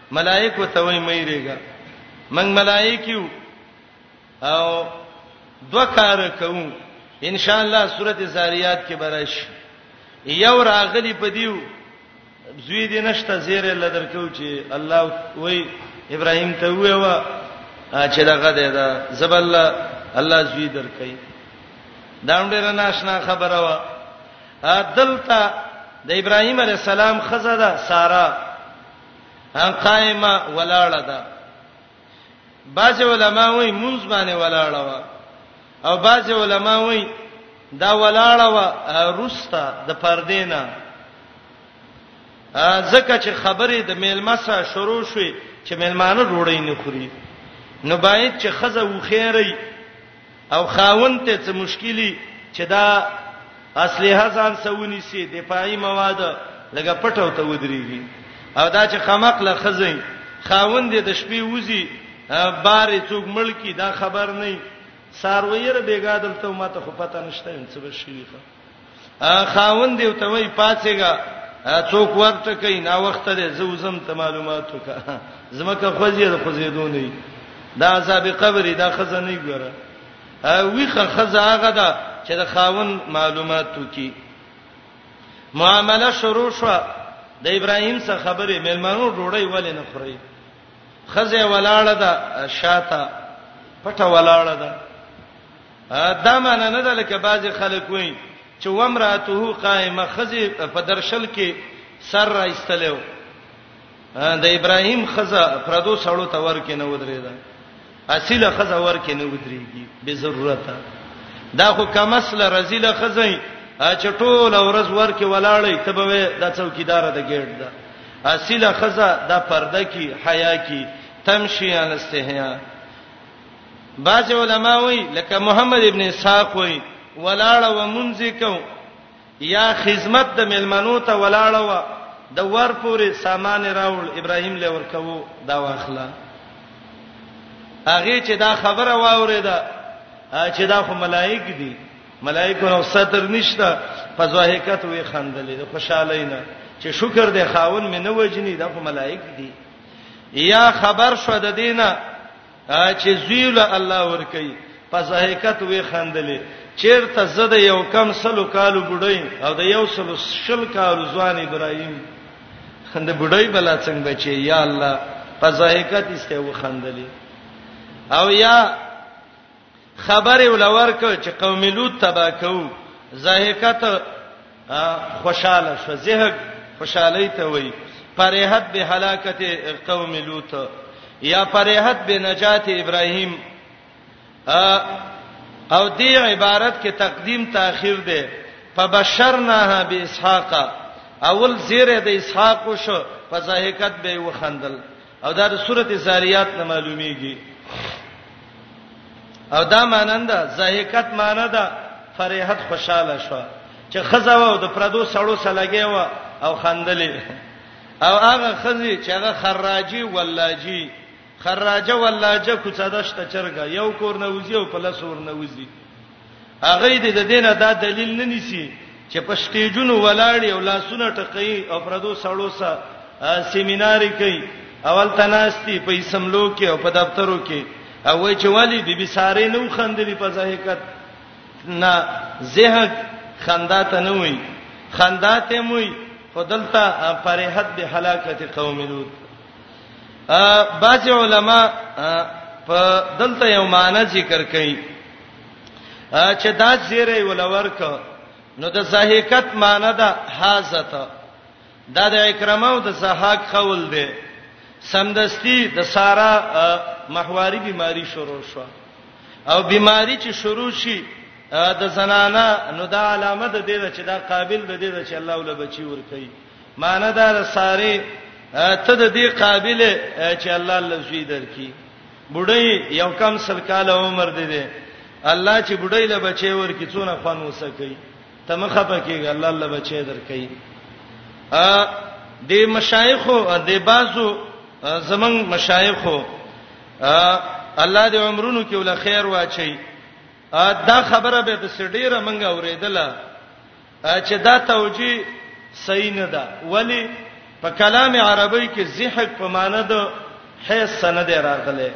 ملائکو ته وای مې ریګا موږ ملائکیو او دوه کار کوو ان شاء الله سورته زاریات کې برش یو راغلی پدیو زوی دې نشته زیره لدر کو چې الله وای ابراهیم ته وای وا چې دغه ده دا زب الله الله زوی درکې دا ډېر ناشنا خبره وا دلته د ابراهیم علی السلام خزه ده سارا ان قائمه ولاړه ده بعض علما وایي مونږ باندې ولاړه و او بعض علما وایي دا ولاړه و روستا د پردینا ځکه چې خبرې د میلمه سره شروع شوې چې میلمانه ډوړې نه خوري نو باید چې خزه وخیري او خاوند ته څه مشکلی چې دا اسلحه ځان سونی سي دفاعي مواد لګه پټو ته ودرېږي او دا چې خمق له خزې خاوند د شپې وزي بارې څوک ملکی دا خبر نه سارویر بیګادل ته ماته خو پته نشته څه بشي ښه خاوند یو ته وای پاتېګا څوک ورته کین نا وخت دې زوزم ته معلومات وکا زمکه خوځي د خوځېدو نه دا عذاب قبر دا خزانه ګره ویخه خزه هغه دا چې د خاوند معلومات وکي معامله شروع شو د ابراهیم سره خبرې مېلمانو ډوړی ولې نه خوري خزه ولاړه ده شاته پټه ولاړه ده دا معنی نه ده لکه بعضی خلک وایي چې ومراته قائمه خزه په درشل کې سر را ایستلو د ابراهیم خزه پردو سړو ته ورکې نه ودرېده اصله خزه ورکې نه ودرېږي به ضرورت دا خو کمسل رزله خزه چې ټول ورځ ورکې ولاړې ته به د چوکیدار د ګیټ ده اصله خزه د پرده کې حیا کې تمشي ان استحیا بعض علما وایي لکه محمد ابن اسحاق وایي ولاړه و منځي کو یا خدمت د ملمنو ته ولاړه و د ور پورې سامان راول ابراهیم له ورکوو دا واخله هغه چې دا خبره واوریده چې دا خو ملائک دي ملائکه نو ستر نشته په ځوهکت وي خندلې خوشاله نه چې شکر دې خاون مې نه وجني دا خو ملائک دي یا خبر شو د دینه چې زیل الله ور کوي پس حقیقت وی خندلې چیرته زده یو کم سلو کالو بډای او د یو سلو شل کالو ځوان ابراهیم خند بډای بلا څنګه بچي یا الله پس حقیقت استه و خندلې او یا خبر یې ولور کو چې قوم لوط تبا کو زهکت خوشاله شو زهک خوشالۍ ته وای پرهت به هلاکت قوم لوط یا پرهت به نجات ابراهیم او دی عبارت کې تقدیم تاخير دی فبشرناها باسحاق اول زیره د اسحاق شو په زهکت به وخندل او دا د سورته زاریات نه معلومیږي او دا مانند زاهقت معنی ده فرحت خوشاله شو چې خزه و د پردو سړو سلګي و او خندلې او هغه خزي چې هغه خراجي ولاجي خراجه ولاجه کوڅه دشت چرګه یو کور نه وزي او په لسور نه وزي هغه دې د دینه دا دلیل نه نیسی چې په سټیجونو ولاړی او لاسونه ټکې او پردو سړو سره سیمیناری کوي اول تناستی په سملو کې او په دفترو کې او وای چې والی بي بي ساره نو خندلې په ځایکت نه زهق خندا ته نه وای خندا ته موي خدلته فرحت به هلاکت قوم لوط بعض علما په دلته یو معنی ذکر کړي چې دا زیره ولور ک نو د صحیحت معنی ده حاضت دا د اکرامه او د صحاق قول دی سمدستی د سارا محواری بیماری شروع شو او بیماری چې شروع شي د زنانا نو دا علامه ده چې دا قابل ده چې الله ول بچي ور کوي معنی دا ده ساري ته د دې قابل چې الله لزوی درکې بډای یو کم سل کال عمر دی دی الله چې بډای له بچي ورکی څونه خوان وسکي ته مخه پکېږي الله له بچي درکې ا د مشایخو د بازو زمنګ مشایخو الله دې عمرونو کې ول خیر واچي دا خبره به د سډیره منګه اوریدله چې دا توجیه صحیح نه ده ولی په کلام عربی کې زحک په معنی د حیث سند راغله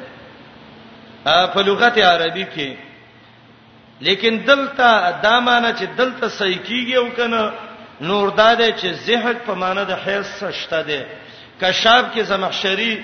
په لغت عربی کې لیکن دلته دا معنی چې دلته صحیح کیږي او کنه نور دا ده چې زحک په معنی د حیث شته ده کشاب کې زمخشری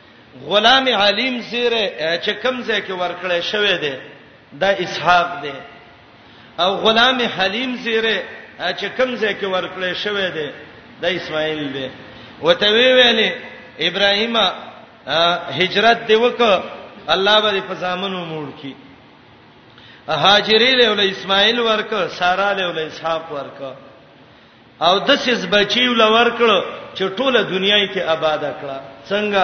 غلام علیم زیره چې کوم ځای کې ورکړې شوې ده دا اسحاق ده او غلام حلیم زیره چې کوم ځای کې ورکړې شوې ده دا اسماعیل ده وته وی ویلې ابراهیم هجرت دی وک الله باندې په ځامنو موړ کی هاجری له اسماعیل ورک سارا له اسحاق ورک او دسیس بچیو لور کړو چې ټوله دنیا یې ته آباد کړه څنګه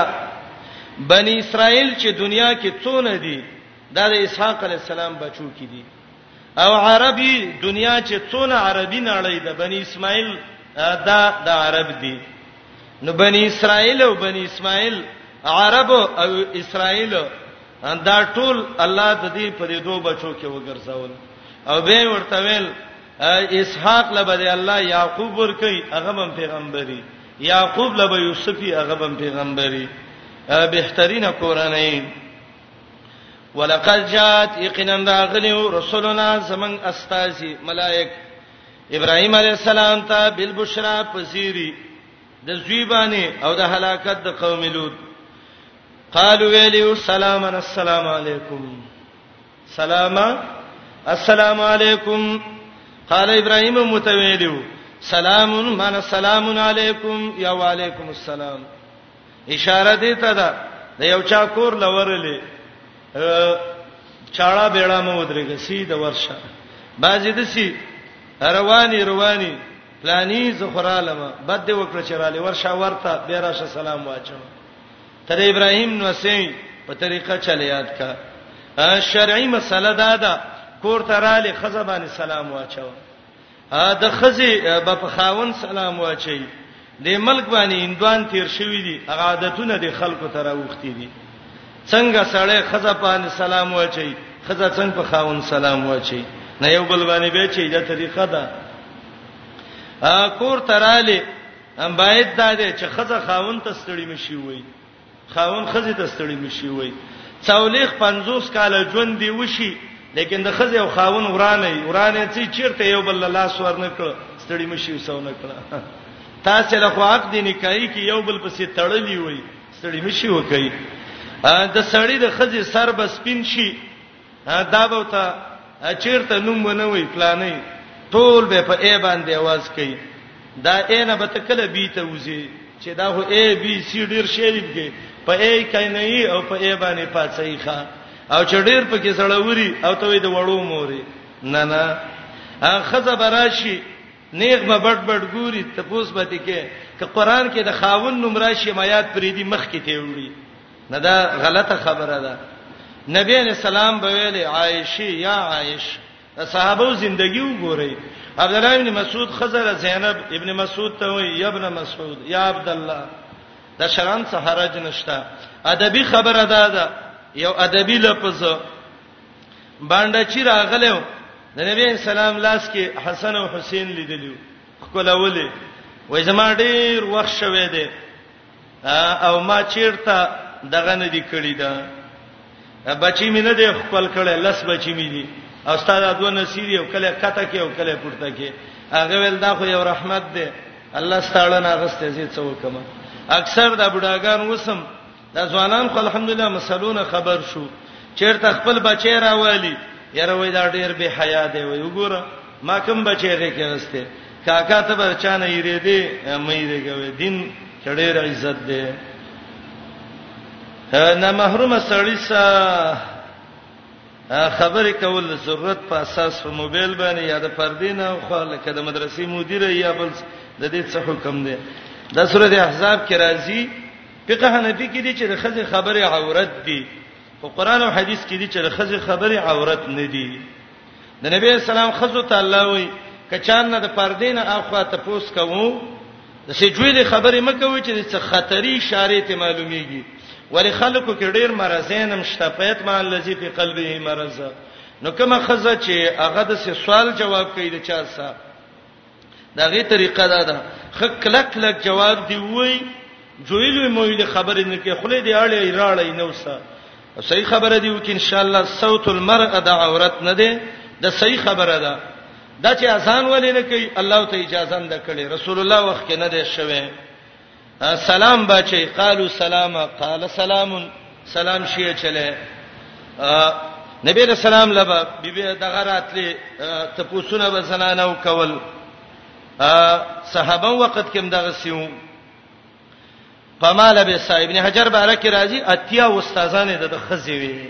بنی اسرائیل چې دنیا کې څونه دي دا د اسحاق علی السلام بچو کې دي او عربي دنیا چې څونه عربي نړۍ ده بنی اسماعیل دا د عرب دي نو بنی اسرائیل او بنی اسماعیل عرب او اسرائیل دا ټول الله د دې په دې دوه بچو کې وګرځول او به ورته ویل اسحاق لبد الله یعقوب ور کوي هغه هم پیغمبري یعقوب لبه یوسفی هغه هم پیغمبري بهترینه کورنۍ ولقد جات یقینا راغلی رسولنا زمن استاذی ملائک ابراهیم علی السلام ته بالبشرا پذیری د زیبانی او د هلاکت د قوم لوط قالو ویلو سلام السلام علیکم سلام السلام علیکم قال ابراهيم متویلو سلام من السلام علیکم یا وعلیکم السلام اشاره دې ته ده د یو چا کور لورلې چاړه بیړه مو درګه سي د ورشه باځي د سي رواني رواني پلاني زخرالمه بد وکړه چراله ورشه ورته بیراشه سلام واچو تر ابراهيم نو سي په طریقه چل یاد کا شرعي مسله دا ده کور ته رااله خزه باندې سلام واچو د خزه به په خاون سلام واچي د ملک باندې اندوان تیر شوی دي هغه عادتونه د خلکو تر اوختي دي څنګه سړی خزه باندې سلام واچي خزه څنګه په خاون سلام واچي نه یو بل باندې به چي دا طریقه ده کور تراله ام باید دا دی چې خزه خاون ته ستړي مشي وي خاون خزه ته ستړي مشي وي څولېخ 50 کال ژوند دی وشي لیکن د خزه او خاون ورانه ورانه چې چیرته یو بل لاس ورنه کړ ستړي مشي وسونه کړ تاسو له خو عقد نکای کې یو بل پسې تړلی وي ستړي مشي وکي د سړی د خزه سر بس پین شي دا به ته چیرته نوم ونه وي فلانه ټول به په ای باندې आवाज کوي دا ای نه به ته کله بي ته وځي چې دا هو ای بي سي ډیر شریف کې په ای کای نه ای او په ای باندې پاتې ښه او چې ډیر په کې سړوري او ته د وړو موري نه نه خزه براشي نیغ به بډ بډ ګوري ته پوس به دي کې ک قران کې د خاون نوم راشي میات پریدي مخ کې ته وړي نه دا غلطه خبره ده نبی علیہ السلام به ویل عائشه یا عائش صحابه زندگی وګورئ عبد الله ابن مسعود خزر زینب ابن مسعود ته وی یا ابن مسعود یا عبد الله دا شرم څه حرج نشته ادبي خبره ده دا یو ادبي لفظ باندې چې راغلو د نبی اسلام لاس کې حسن او حسین لیدلیو خپلولې وای زما ډیر وخت شوه دی او ما چیرته دغه نه دی کړی دا بچی مې نه دی خپل کړی لس بچی مې دي او استاد دوه نصیری او کله کته کې او کله پورته کې هغه ول دا خو یو رحمت دی الله ستاړه نه غسته زی څو کما اکثر د بډاګان وسم د ځوانان خو الحمدلله مسلونه خبر شو چیرته خپل بچی راوالی یره وای دا ډیر به حیا دی وای وګوره ما کوم بچی راکې غسته کاکا ته به چانه یری دی مې یری کوي دین چړې عزت دی نه محروم سړی سا خبرې کول ضرورت په اساس په موبایل باندې یا د پردینه خو لکه د مدرسې مدیر یا بل د دې څه حکم دی د سورته احزاب کې راځي فقه حنفي کې دي چې د خزې خبره عورت دي او قران او حديث کې دي چې د خزې خبره عورت نه دي د نبی اسلام خزو ته الله وای کچان نه د پردین اخوا ته پوس کوو د سجوی د خبرې مکوي چې څه خطرې اشاره ته معلومیږي ولی خلکو کې ډیر مرزین هم شته په اتما الذی فی قلبه مرز نو کومه خزه چې هغه د سوال جواب کوي د چا سره دا غي طریقه دا ده خ کلک کلک جواب دی وای جویلو مویل خبرې نه کې خله دی اړې راړې نوسه صحیح خبره دی وکي ان شاء الله صوت المرء د عورت نه دی د صحیح خبره ده دا چې اذان ولې نه کوي الله ته اجازه نه کړي رسول الله وخت کې نه دی شوی سلام بچي قالو سلام قال سلام سلام شي چله نبی له سلام لبا بیبي دغه راتلې ته پوسونه به زنانه وکول صحابه وخت کې مدغه سیو پماله به صاحب نه حجر بارک راضي اتیا استادانه د خزي وی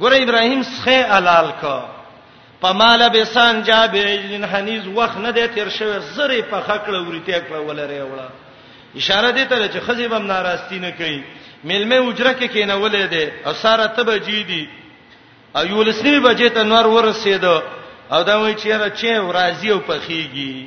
ګوره ابراهيم سخه حلال کو په مال به سان جا به عجلن حنیز وخت نه دی تیر شوی زری په خکړه ورته کړه ولري وړه اشاره دې ته چې خزی بم ناراستی نه کوي ملمه اجره کې کینولې ده او ساره تبه جی دي او یولسنی بجې ته نور ورسېد او دا وایي چې را چې ورازي او پخېږي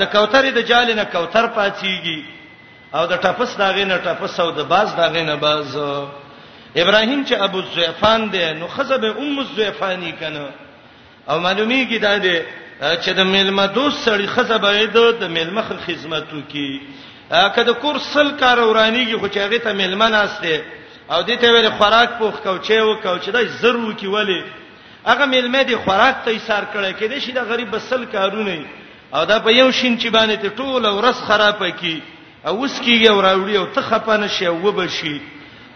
د کوترې د جال نه کوتر پاتېږي او د ټپس داغې نه ټپس او د باز داغې نه باز ابراهيم چې ابو زيفان دی نو خزبه ام زيفانی کنه او معلومیږي دا دی چې د میلمه دوست سړی خزبه د میلمه خدمتو کی کله د کور سل کار ورانیږي خو چې هغه ته میلمه ناشته او دې ته ویل خوراک پوخ کوچې او کوچې دای ضرور کی ولی هغه میلمه دې خوراک ته ایثار کړي کې دې شي دا غریب بسل کارونه او دا په یو شین چې باندې ته ټول ورس خراب کی او اوس کیږي او راوړي او ته خپانه شي او وبشي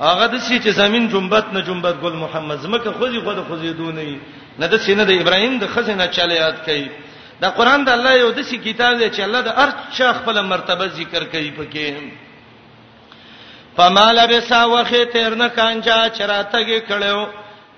هغه د سې چې زمين جنبت نه جنبت ګل محمد زمکه خوځي خو د خوځي دونه نه د سینه د ابراهيم د خزینه چاله یاد کړي دا قران د الله یو د سې کتاب دی چې الله د هر چا خپل مرتبه ذکر کوي پکې فمال بسا وخت تیر نه کانجا چراتګه کړو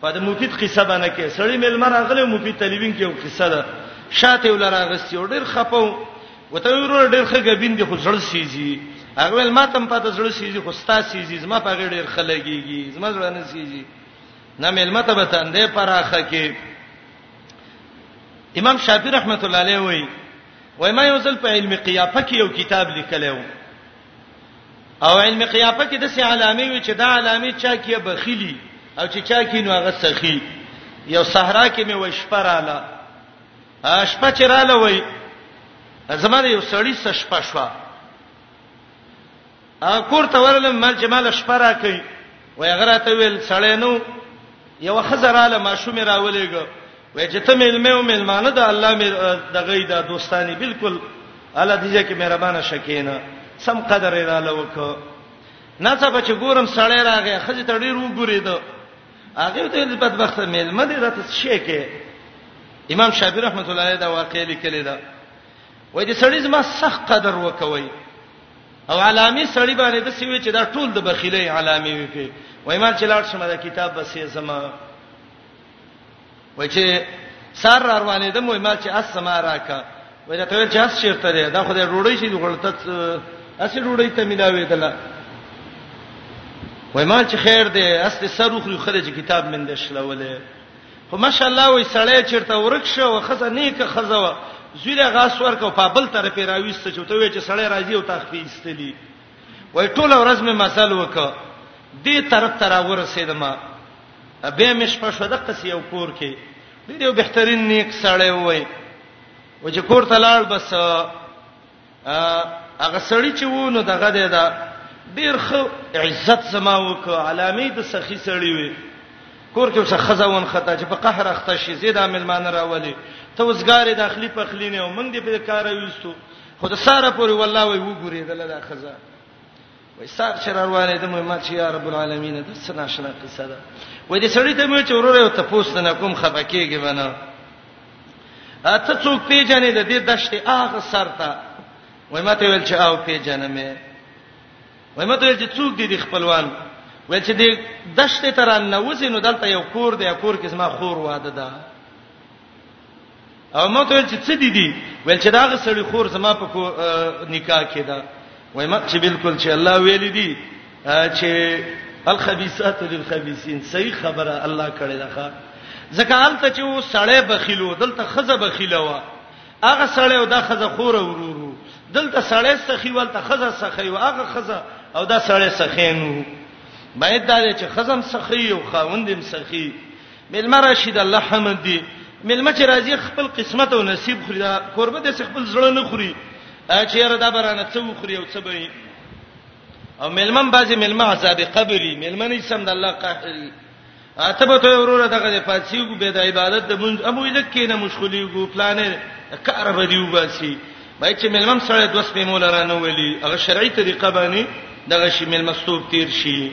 په د مفید قصه باندې کې سړی ملما راغلی مفید تلوین کې یو قصه ده شاته ول راغستی او ډیر خپو وته ورور ډیر خګه بین دي خو زړ سیزي هغه ول ما تم پته زړ سیزي خو ستا سیزي زما په غیر ډیر خلګيږي زما زړه نه سیزي نه ملما ته به تندې پراخه کې امام شافعی رحمت الله علیه وای وای ما یو ځل په علم قیافه کې یو کتاب لیکلی و او علم قیافه کې د سي علامه وي چې دا علامه چا کې بخیلی او چې چا کې نو هغه سخی یو صحرا کې مې وشپراله شپه چې رااله وای زما یو سړی سشپه شو ا کور ته ورلم مل چې مال شپه را کوي وای غره ته ویل سړی نو یو خزراله ماشوم راولېګو وای چې ته ملمه او ملمانه د الله مې د غیدا دوستانی بالکل الله دې چې مهربانه شکینه سم قدر یې را لوکو نه څه بچ ګورم سړی راغی خځه ته ډیر وګورید هغه ته د بدبخت ملمه دې راته شي کې امام شافعي رحمت الله علیه دا واقع لیکلی دا وای دې سړی زما سخت قدر وکوي او علامه سړی باندې د سیوی چې دا ټول د بخیلې علامه وي په وای مال چې لاړ شمه دا کتاب بسې زما وای چې سار را روانې د مو مال چې اس سما راکا وای دا ته چې اس شرط دی دا خو د ډوړې شي غلطت اسی ډوړې ته ملاوي دلا وای مال چې خیر دی اس ته سر خو خرج کتاب من د شلولې خو ماشاءالله وای سړی چیرته ورک شو او خزه نیک خزه و زویره غاس ورکو په بل طرف راويست چې ته وای چې سړی راځي او تخفي استلی وای ټول ورځ مې مسل وکړه دې طرف تر ورسېدم به مې شپه شو د قصې یو کور کې ډېر یو بهترین نیک سړی وای و چې کور ته لاړ بس هغه سړی چې وو نو دغه دی دا ډېر خو عزت سما وک علامې د سخی سړی وي کور کې څه خزاون خطا چې په قهر اخته شي زیاده ملمان راولي ته وسګاره داخلي په خلینه او موږ دې په کار وستو خود ساره پورې والله وي وګوري دلته خزا وای سار چې روانه ده مې ما چې یا رب العالمین د څه ناشنا قصه ده وای دې سړی ته مې چې وروره یو تاسو نه کوم خپه کېږي ونه اته څوک پیژنې د دې دشتې هغه سر ته وای ماته ویل چې او پیژنې مې وای ماته ویل چې څوک دې دې خپلوان وای چې دې دشتې تران نه وځي نو دلته یو کور دی کور کې زما خور واده ده او ما ته چې څه دي دي ول چې داغه سړی خور زما په کو نکاح کې ده وای ما چې بالکل چې الله ویل دي چې الخبيثات للخبيثين صحیح خبره الله کړی ده ځکه هلته چې و سړی بخیلو دلته خزه بخیله و هغه سړی او دا خزه خور ورورو دلته سړی سخی ولته خزه سخی او هغه خزه او دا سړی سخی نو باید دا چې خزم سخی او خاوندم سخی مېلمه راشي د الله حمد دی مېلمه چې راځي خپل قسمت او نصیب خوري دا کوربه د خپل زړه نه خوري چې یاره دا برانه څه وخوري او څه به او مېلمم بعضی مېلمه عذاب قبري مېلمه نه سم د الله قهري اته به ته وروره دغه د پاتسیګو به د عبادت د مونږ امو لکه نه مشغولېګو پلانې کار به دیو باسي بای چې ملمم سره د وسپې مولا رانه ولي هغه شرعي طریقه باندې دغه شی ملمستوب تیر شي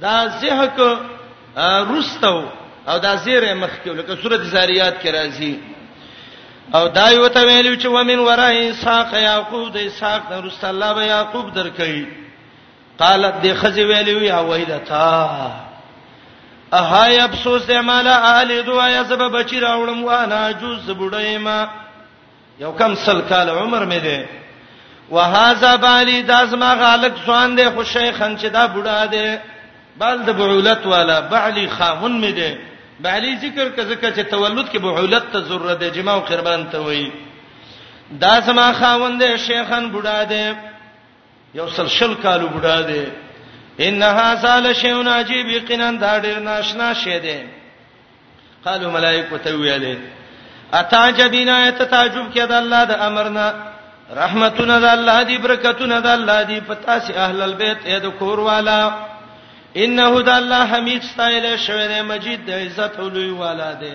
دا زهک رستو او دا زیره مخ کې لکه سورته زاریات کې راځي او دا یو ته ویلو چې ومن ورای اسحاق یعقوب د اسحاق نه رسول الله به یعقوب درکې قالت د خزی ویلو یا ویلتا اهای افسوس مالا اهل دعا یا سبب بچی راوړم وانا جوز بډای ما یو کم سل کال عمر مې دی وهذا بالی دا زما غالک ځوان دی خو شیخن چې دا بوډا دی بل د بعولت والا بعلی خامن مې دی بعلی ذکر کزه چې تولد کې بعولت ته ضرورت دی جما او قربان ته وایي دا زما خاوند شیخان بوډا دی یو سل شل کالو بوډا دی انها سال شیون عجیب یقینا دا ډیر ناشنا شی دی قالو ملائکه ته ویلې اتعجبینا تتعجب کې د الله د امرنا رحمتونه د الله دی برکتونه د الله دی پتا سي اهل البيت اې د کور والا انه د الله حمید ستایل شوی دی مجید د عزت او لوی والا دی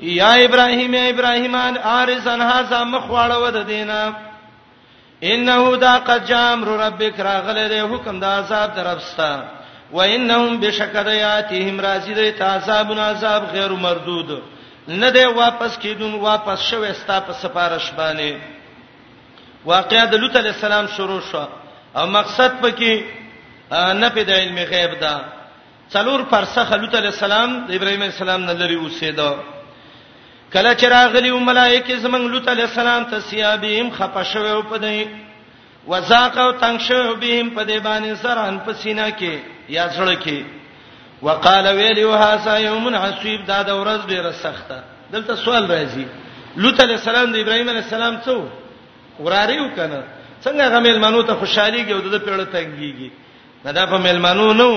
یا ابراهیم یا ابراهیمان ارسن هاذا مخواړو د دینه انه دا قد جام ربک راغله د حکم د عذاب درپستا و انهم بشکد یاتهم رازی د تعذاب عذاب غیر مردود نه دی واپس کیدون واپس شوې ستا په سفارش باندې واقعا د لوط علی السلام شروع شو او مقصد پکې نه په د علم غیب ده څلور فرسخه لوط علی السلام د ابراهیم علی السلام نه لري اوسېده کله چې راغلی ملائکه زمنګ لوط علی السلام ته سیابیم خپشوي او پدای وزاق او تنگ شو بهم په دې باندې سران په سینا کې یا زړه کې وقال ویلی وهاسا یوم حسیب دا د ورځ ډیره سخته دلته سوال راځي لوط علی السلام د ابراهیم علی السلام څو وراره یو کنه څنګه غمیل منو ته خوشحاليږي او د پیړه تنګيږي نه دا په ملمنو نو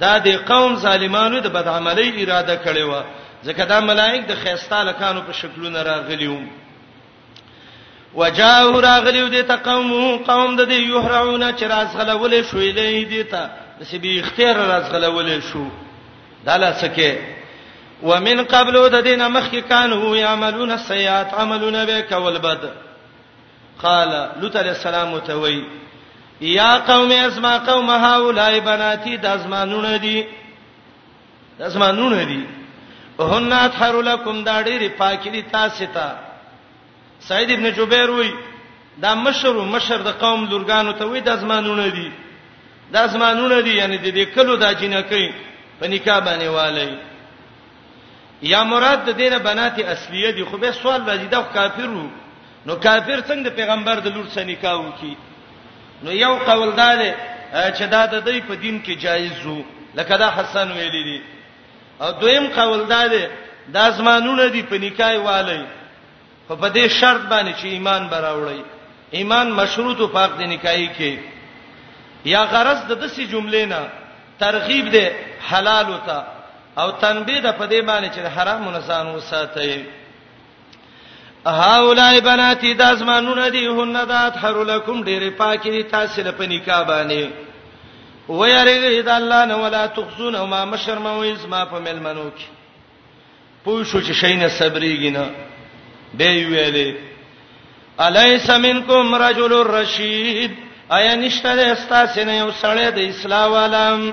دا د قوم ظالمانو د بدعملۍ اراده کړې و ځکه دا ملائک د خيستا لکانو په شکلونه راغلیو وجاء راغلیو د تقوم قوم د یحرعون چې رازغلول شوې لې دي ته د سبي اختیار رازغلول شو داله سکه ومن قبل د دینه مخکې کانو یعملون السیئات عملونه به کول بد قال لوط علیہ السلام ته وی یا قوم اسما قوم هؤلاء بناتی د ازمانونه دي د ازمانونه دي هن اطهر لكم دا ډېری پاکي دي تاسو ته سعید ابن جبیر وی دا مشر مشر د قوم لورګانو ته وی د ازمانونه دي د ازمانونه دي یعنی د دې کلو د جنکې په نکاح باندې والي یا مراد د دینه بنات اصلیه دي خو به سوال راځي دا کافرو نو کافر څنګه د پیغمبر د لور سره نکاح وکي نو یو قول دا دی چې دا د دې په دین کې جایز وو لکه دا حسن ویلی دی او دویم قول دا دی دا زمانونه دی په نکاح والی خو په دې شرط باندې چې ایمان براوړی ایمان مشروط او پاک دی نکاحي کې یا غرض د دسي جملې نه ترغیب دی حلال وتا او تنبیه د په دې باندې چې حرام نه ځان وساتئ هاولای بناتی د اسمانونو دی هن ذات حر لکم ډېرې پاکې دي تاسو له پنی کا باندې ويرګی د الله نه ولا تخزون او ما مشرموي زما په ملمنو کې پوه شو چې شینه صبرېږي نه به ویلې الیس منکم رجل الرشید آیا نشته استاسنه یو سړی د اسلام عالم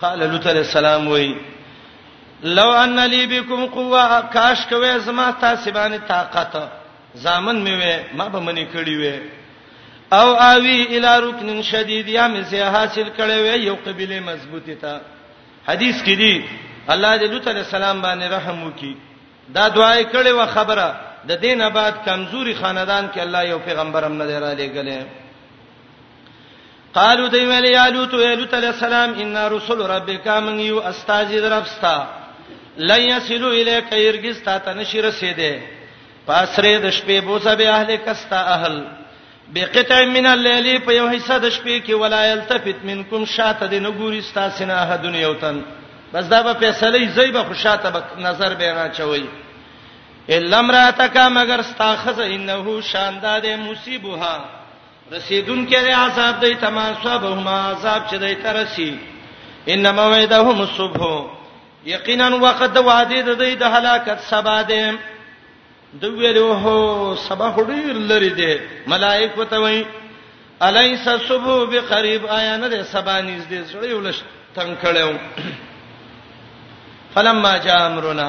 قال لوط علیہ السلام وی لو ان لی بكم قوه کاش کوي زما تاسو باندې طاقت زامن مې وې ما به منی کړی وې او اوی الی رکن شدید یا مې سه حاصل کړی وې یو قبيله مضبوطی تا حدیث کې دی الله دې لوط علیہ السلام باندې رحم وکي دا دعای کړي و خبره د دین آباد کمزوري خاندان کې الله یو پیغمبرم نه دی را لېګلې قالو دی ویل یا لوط یا لوط علی السلام ان رسول ربک من یو استاذ دربستا لن یسلو الیک یرگز تا تنشی رسیده پاسره د شپې بوزه به اهل کستا اهل بقطع من الليل په یو حصہ د شپې کې ولا یلتفت منکم شاته د نګوري ستا سنا احد دنیا وتن بس دا به فیصله یې زیبه خوشاته به نظر به نه چوي الا امراتک مگر ستا خزه انه شاندار مصیبها رسیدون کې دی عذاب دی تمام صاحبهما عذاب چې دی ترسي ان موعدهم الصبح یقینا وقت د وعده د دی د هلاکت سبا دی د ویلو هو سبا هډیر لري دی ملائکه ته وایي الیس الصبح بقریب آیا نه دی سبا نږدې سړی ولش تنگ کړو فلما جاء امرنا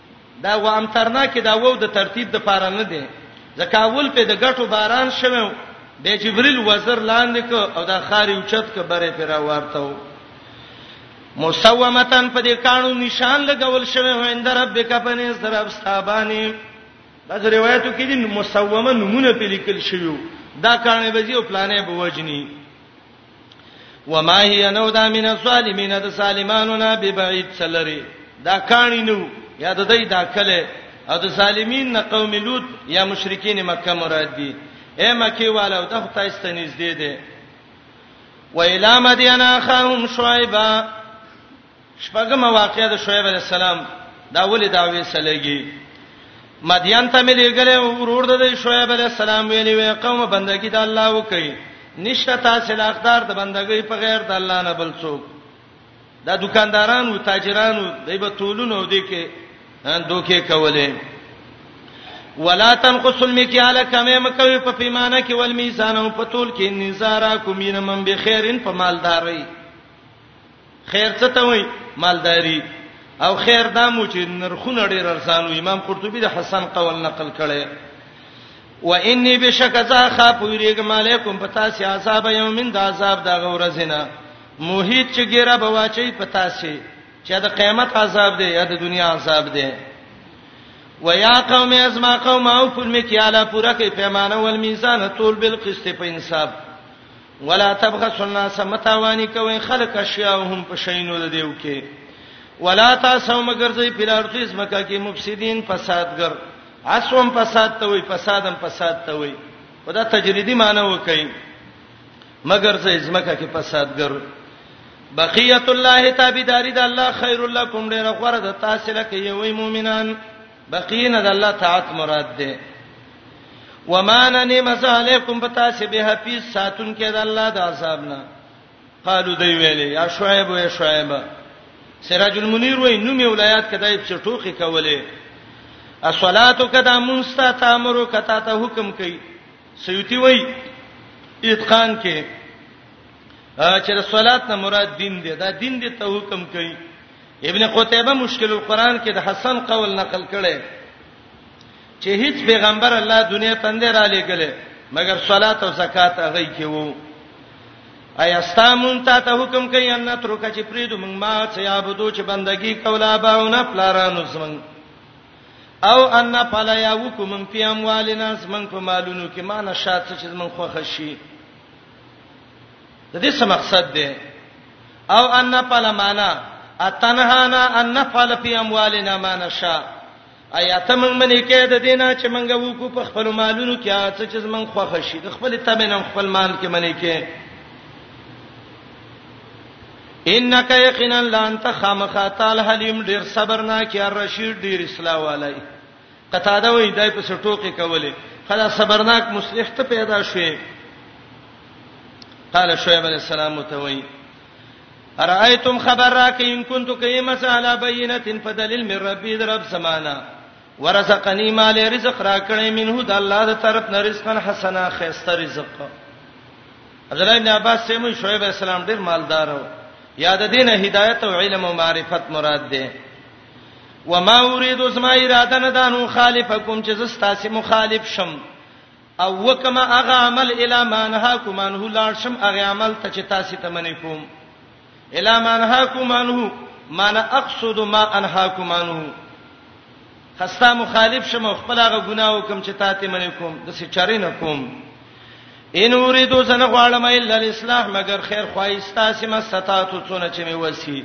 دا و امترنا کې دا وو د ترتیب د پاره نه دی ځکه اول په د غټو باران شوه به جبريل وزر لاندې کو او دا خاري اوچت ک بره پر ورته و مسومتن په دې کانو نشان لګول شوه هند ربک پنه سرب صاحبانی بعض روایتو کې دي مسومه نمونه په لیکل شوی دا کانه بزی او پلانې بوجنی وما هي نو دا من الظالمین د سالمانو نه به بعید سلری دا کانی نو یا د دې دا کله او د سالمین نه قوم لوط یا مشرکین مکه مراد دي اے مکی والو ته خدای ستنیز دی دی و الی مدین اخاهم شعیبا شپږمه واقعه د شعیب علی السلام دا ولې دا وېسلېږي مدین ته مې لګلې ورور د شعیب علی السلام ویلې وې قوم بندګی د الله وکي نشته تاسو له اقدار د بندګۍ په غیر د الله نه بل څوک دا دکانداران او تاجران دوی به تولونو دي کې دوکې کولې ولا تنقص المكيال کمه مکوي په پیمانه کې ول میزان او په تول کې نزارا کومین من بخیرن په مالداري خیر څه ته وای مالداری او خیر دا مو چې نرخونه ډیر ارزانو امام قرطبي د حسن قول نقل کړي و انی بشک ذا خاف ویریګم علیکم پتا سی عذاب یومین دا عذاب دا غورزینا موهیت چې ګیره بواچی پتا سی چې دا قیامت عذاب دی یا د دنیا عذاب دی و یا قوم از ما قوم او فل مکیالا پورا کې پیمانه ول میزان طول بالقسط په انصاف ولا تبخسوا الناس متاوانی کوي خلق اشیاهم په شینو د دیو کې ولا تاسو مگر زی پیلارتو اسمکا کې مفسدين فسادګر اسوم فساد ته وي فسادم فساد ته وي خدا تجریدی معنی وکي مگر زی اسمکا کې فسادګر بقیت الله تابعداري د الله خیر لکم ډیر غره د تاسو لکه یوې مؤمنان بقی نه د الله طاعت مراد ده وما ننی مزالیکم بتاسه به حفیظ ساتون کې د الله د عذاب نه قالو دی ویلې یا شعیب و شعیب سراج المنیر وای نو می ولایات کدای په ټوخي کولې الصلات کدا منستا تامرو کتا ته حکم کوي سیوتی وای اتقان کې چې د صلات نه مراد دین دی دا دین دی ته حکم کوي ابن قتیبه مشکل القرآن کې د حسن قول نقل کړي چې هیڅ پیغمبر الله دنیا ته نه را لېګلې مګر صلات او زکات هغه کې وو ایا استامون ته ته حکم کوي ان ترک چې پریدو موږ ما چې عبادت چې بندگی کولا باونه پلارانو زمون او ان فلا یاوکم فی اموالنا زمون په مالونو کې ما نشات چې زمون خوښ شي د دې څه مقصد دی او ان نفعل معنا اتنهانا ان نفعل فی اموالنا ما نشاء ایا ته موږ منې کې د دینه چې موږ وکړو په خپل مالونو کې څه چې موږ خوښ شي د خپل تمنم خپل مال کې منې کې انک یقینا لانت خامخاتال حلیم ډیر صبرناک یا رشید ډیر اصلاح والای قتاده وای دای په سټوکې کولې خدا صبرناک مصلح ته پیدا شوې قال شعیب علیہ السلام ته وای ارایتم خبر را کې ان كنت کیمه علی بینه فدلیل من ربی در رب سمانا ورزقنی مال رزق را کړې منه د الله د طرف نه رزقن حسنا خیسته رزق عبد الله بن عباس سمو شعیب السلام ډیر مالدار و یاد دینه هدایت او علم او معرفت مراد ده وما اريد اسما اراده نه دانو خالفکم چې زستاسو مخالف شم او وکما اغه عمل الا مانها کومن هو لاړ شم اغه عمل ته چې تاسو ته منې کوم الا مانها کومن هو معنی اقصد ما انهاکم عنه خستا مخالف شم خپل هغه ګناو کوم چې تاسو منې کوم د سچارې نه کوم ان اوریدو زنه غواړم الا الاصلاح مگر خیر خوایستا سم استاتو څونه چې می وسی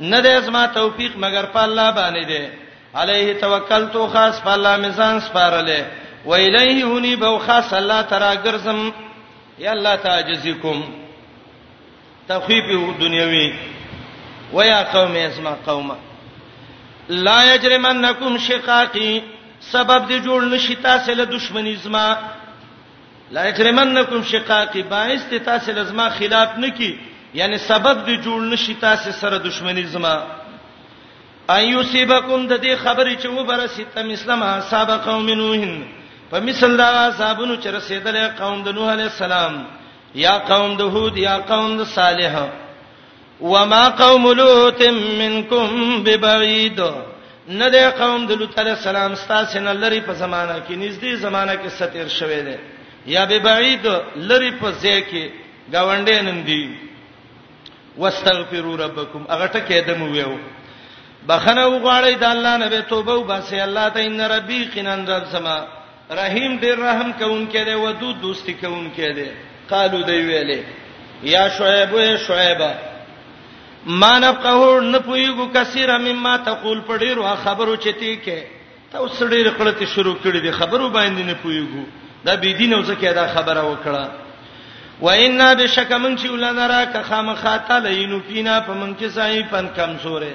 نه د ازما توفیق مگر په الله باندې دی علیه توکلت خاص په الله میزان سپارلې و الیه هنی بو خاص الله ترا ګرځم یا الله تعجزکم تخویف دنیوي ويا قوم اسما قومه لا یجرمنکم شقاقی سبب دې جوړ نشي تاسو له دښمنی زما لا یجرمنکم شقاقی باعث ته تاسو له زما خلاف نه کی یعنی سبب دې جوړ نشي تاسو سره دښمنی زما ايوسيبکم د دې خبرې چې و برسې تم اسلام حساب قوم نوح په مثال دا صاحبونو چې رسیدل قوم د نوح عليه السلام یا قوم د هود یا قوم د صالح وما قوم لوط منکم ببعید نه د قوم د لوط علی السلام ستاسو نه لري په زمانہ کې نږدې زمانہ کې ستیر شوه دی یا ببعید لري په ځای کې گاونډې نن دی واستغفروا ربکم هغه ټکه دم ویو بخنه وغواړی د الله نه به توبه وباسي الله ته ان ربي قنن رب سما رحیم ډیر رحم کوونکی دی ودود دوستی کوونکی دی قالو دی ویلې یا شعیب اے شعیبہ ما نفقه نه پویګو کثیر مما تقول په ډیرو خبرو چتی کې ته اوس ډیر قلت شروع کړی دی خبرو باندې نه پویګو دا بی دین اوس کې دا خبره وکړه وإنا بشک من چې ولنرا که خامخاته لینو پینا په من کې سای پن کمزورې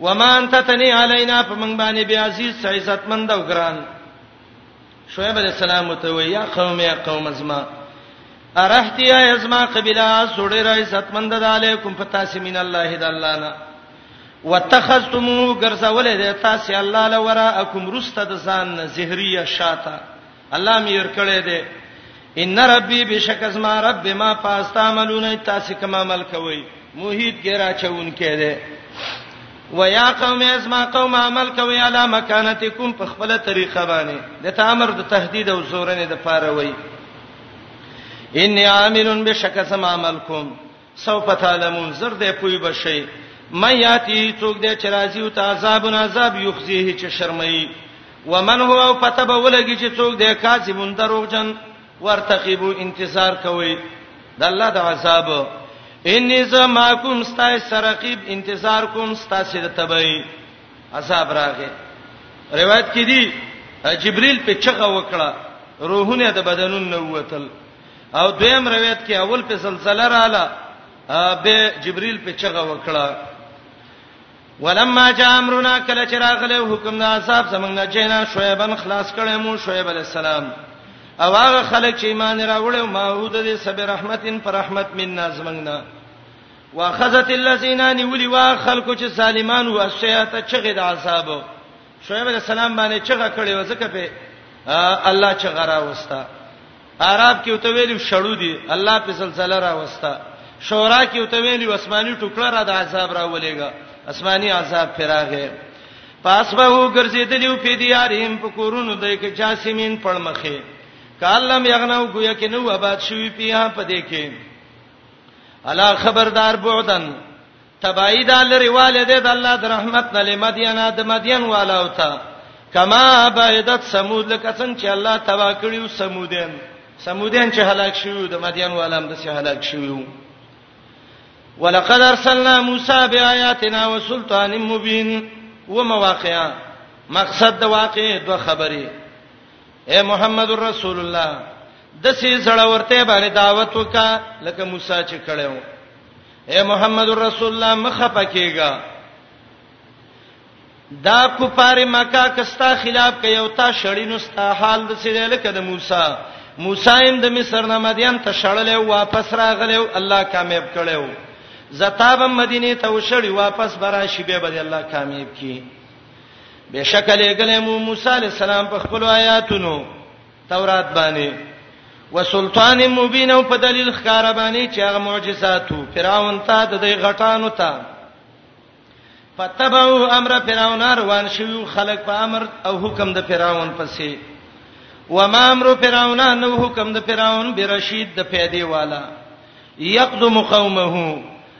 وما انت تنی علینا فمن باندې بیا عزیز سې عزت مند او ګران شعیب علیہ السلام ته وی یا قوم یا قوم ازما ارحتی یا ازما قبیلا سوړی را عزت مند د علیکم پتا سیمین الله د الله نه واتخذتمو غرزولې د تاسو الله لورا اکم رسته د ځان نه زهریه شاته الله مې ير کړې ده ان ربي بشک از ما رب ما پاستعملون تاسو کوم عمل کوي موحد ګرا چون کې ده ويا قوم از ما قوم عمل کوي علا مکانتکم په خپل طریقه باندې د تامر د تهدید او زورنې د پاره وي ان عاملون بشک سم عملکم سوف تعلمون زر دې پوي بشي مې یاتی څوک دې چې راځي او ته عذاب نه عذاب یخزیه چې شرمای ومن هو او پته به ولګي چې څوک دې کاذبون دروغجن ورتقبو انتظار کوي د الله د عذاب انی زماکم استای سرقیب انتظار کوم ستاسو د تبعی عذاب راغی روایت کې دی جبريل په چغه وکړه روحونه د بدنونو وتل او دویم روایت کې اول په سلسله رااله به جبريل په چغه وکړه ولما جاء امرنا کله چې راغله حکم نه عذاب زمنګ نه جینا شعیبن خلاص کړي مو شعیب علی السلام او هغه خلک چې ایمان راوړل او ماحود دې سب رحمتین پر رحمت منا زمنګ نه واخذت الذين نولوا خلق چې سالمان واشیات چغه د عذاب شعیب علیہ السلام باندې چغه کړې و ځکه په الله چغه راوستا عرب کې وته ویلو شړو دي الله په زلزلہ راوستا شورا کې وته ویلو اسماني ټوکړه را د عذاب راولېګا اسماني عذاب فراغه پاسبهو ګرځیدلیو په دیاریم په کورونو دای کې جاسمین پړمخه کالم یغنو گویا کې نو آباد شوی پیه په دې کې الا خبردار بعدن تبایی دا لري والده د الله د رحمت نه لمدینا د مدین والا او تا کما بعدت سمود لکه څنګه چې الله تبا کړیو سمودین سمودین چې هلاک شوی د مدین والا هم د سه هلاک شوی ولقد ارسلنا موسی بیااتنا وسلطان مبین و مواقعا مقصد د واقع دوه خبرې اے محمد رسول الله د سې زړه ورته باندې دعوت وکا لکه موسی چې کړو اے محمد رسول الله مخه پکېګا دا کفار مکه کستا خلاف کوي او تا شړینو ستا حال د سړي لکه د موسی موسی هم د مصر نه مدین ته شړلې او واپس راغلې او الله کامیاب کړو زتاب مدینه ته وشړی واپس برا شی به به الله کامیاب کی بشکل ګلې مو موسی علی السلام په خپل آیاتونو تورات باندې وسلطان مبین او په دلیل ښکار باندې چې هغه معجزات وو فرعون ته د دې غټانو ته فتبعوا امر فرعون روان شو خلق په امر او حکم د فرعون پسې وما امر فرعون نو حکم د فرعون برشید د پیدې والا یقدم قومه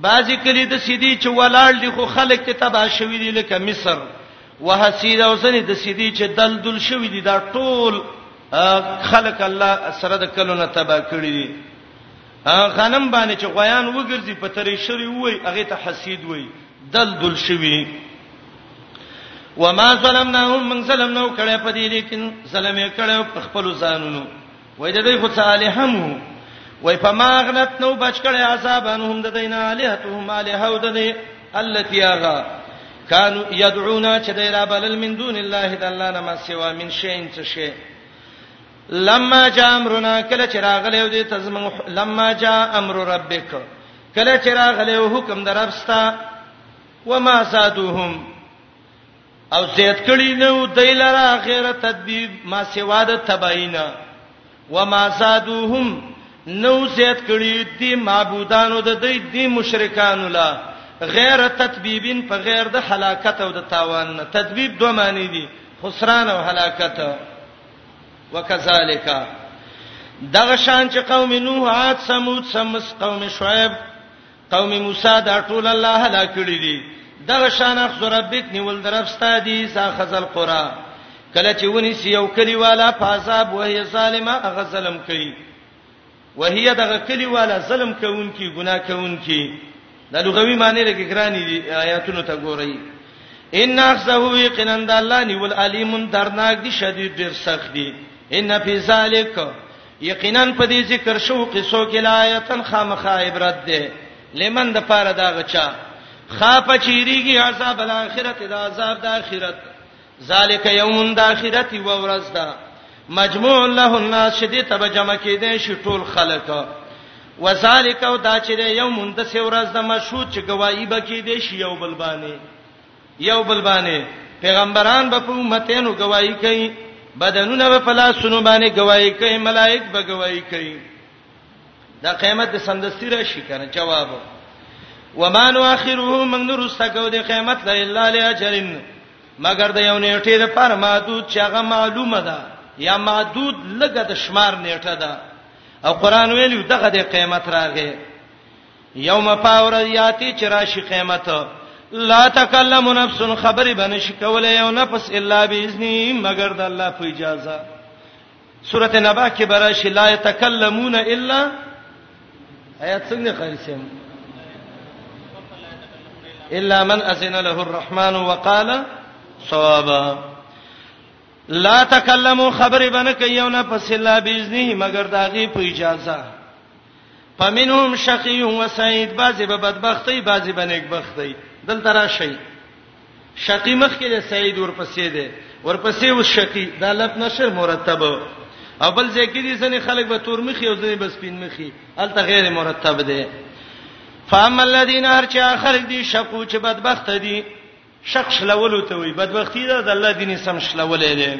بعضی کلی د سیدی چې ولاړ دي خو خلک ته تبا شوی دي لکه مصر وهسید او سنې د سیدی چې دلدل شوی دي دا ټول خلق الله سره د کلو نه تبا کړی دي غنم باندې چې غیان وګرځي په ترې شری وای هغه ته حسید وای دلدل شوی وما ظلمناهم من ظلمنا کړه په دې لیکن ظلم یې کړه په خپل ځانونو وای د دوی خو صالح هم وو وای فما غنت نو بچ کړي عذاب انهم د دین الہتهم الہ او د دې التي اغا کانوا يدعون چې د را بلل من دون الله د الله نه ما سوا من شین څه شي لما جاء امرنا کله چې راغلی او دې تزمن لما جاء امر ربک کله چې راغلی او حکم دربستا وما ساتوهم او زیات کړي نو دایلرا غیر تدبیب ما سوا د تبعینا وما زادوهم نو زیات کړي دي معبودانو د دې دي مشرکانو لا غیر تدبیبین په غیر د هلاکت او د تاوان نه تدبیب دوه معنی دي خسران او هلاکت وکذالک دغه شان چې قوم نوح عاد ثمود سمس قوم شعیب قوم موسی دا ټول الله هلاک کړی دي دغه شان اخذ ربک نیول درفستا دي ساخذ القرى کله چې ونی سی یو کلی والا فاصاب وهي ظالمه هغه ظلم کوي وهي دغه کلی والا ظلم کوونکی ګناه کوونکی دا لغوي معنی لري ګرانی دي آیاتونو ته ګورئ ان اخذه یقینا د الله نیول علیمون درناک دي شدید ډیر سخت دي ان فی ذلک یقینا په دې ذکر شو قصو کې لایتن خامخا عبرت ده لمن د پاره دا غچا خاپ چیریږي عذاب الاخرت دا عذاب د اخرت ذالک یوم د اخرت و ورځ ده مجموع له الناس شدی تب جمع کیدې شي ټول خلک وذالک او دا چې یوم د سورز د مشهود چې گواہی بکې دې شي یو بل باندې یو بل باندې پیغمبران به په امتینو گواہی کوي بدنونه به په لاسونو باندې گواہی کوي ملائک به گواہی کوي دا قیامت سمدستي راشي کنه جواب وما نؤخره من نرسته کو د قیامت لا الا لاجرن مگر د یو نیټه د پر محدود چې هغه معلومه ده یا محدود لګه د شمار نیټه ده او قران ویلو دغه د قیامت راغی یوم پاور یاتی چراشی قیامت لا تکلم نفس خبر بن شکول یو نفس الا باذنی مگر د الله په اجازه سورته نبا کې براشی لا یتکلمون الا آیات څنګه خالصم الا من اذن له الرحمن وقال صوابا لا تکلموا خبر بنک یو نفس الا باذنه مگر داغي په اجازه فمنهم شقي و سعید بعضی به بدبختی بعضی به نیکبختی دلته راشي شقي مخکې د سعید ورپسې دی ورپسې وس شقي د لب نشر مرتب او بل ځکه دي ځنې خلک به تور مخي او ځنې بس پین مخي الته غیر مرتب دی فاما الذين ارچا خلق دي شقو چې بدبخت دي شک شلولو ته وي بدبختی ده د الله دین سم شلولې ده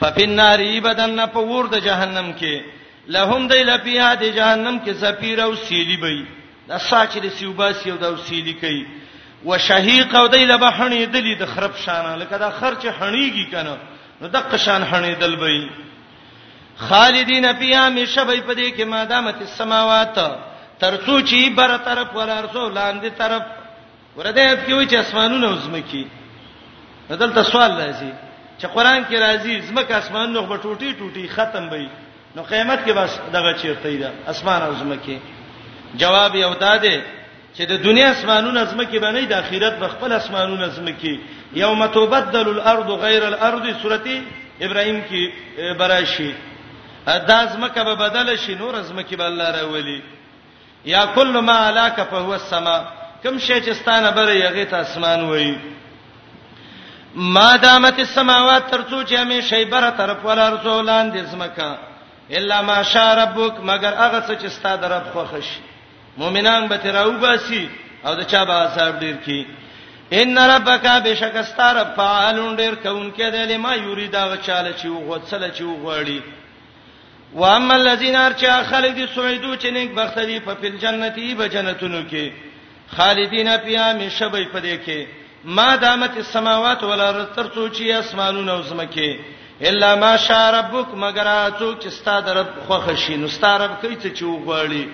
ففن نار یبدن په ور د جهنم کې لهم دی لپیا د جهنم کې زفیر او سیلی بی د ساچ د سیوباسی او د سیلی کوي وشهیق او دی لبحنی دلی د خراب شانه لکه دا خرچ حنیږي کنه نو دغه شان حنی دل بی خالدین فیها مشبای پدې کې ما دامت السماوات ترڅو چې بر طرف ولارسو لاندې طرف ورته آیت کې وایي چې اسمانونه او زمکي دلته سوال راځي چې قران کې راځي زمکه اسمان نو په ټوټي ټوټي ختم وي نو قیامت کې بس دغه چیرته دی اسمان او زمکه جواب یو داده چې د دنیا اسمانونه زمکه باندې د اخرت په خپل اسمانونه زمکه یوم تبدل الارض غیر الارض سورته ابراهیم کې براشي دا زمکه به بدل شي نور زمکه به الله راولي یا کل ما علاک فهو السما کوم شی چې ستانه بره یغه ته اسمان وای ما دامت السماوات ترڅو چې همیشه بره طرف ولا رسولان د زمکا الا ما شاء ربک مگر هغه څه چې ستاسو درب خوښ شي مؤمنان به تراو باسي او د چا به عذاب ډیر کی ان ربک بشک استار فعالون ډیر کون کې د لما یرید هغه چاله چې وغوڅل چې وغوړي و اما الذين ارچا خلق دي سعيدو چې نیک بخت دي په فل جنتي به جنتونو کې خالدین فیها مشبې پدې کې ما دامت السماوات والارض ترڅو چې اسمانونه او زمکه الا ما شاء ربک مگر اتو چې ستاد رب خوخه شي نو ستاد رب کوي چې وغواړي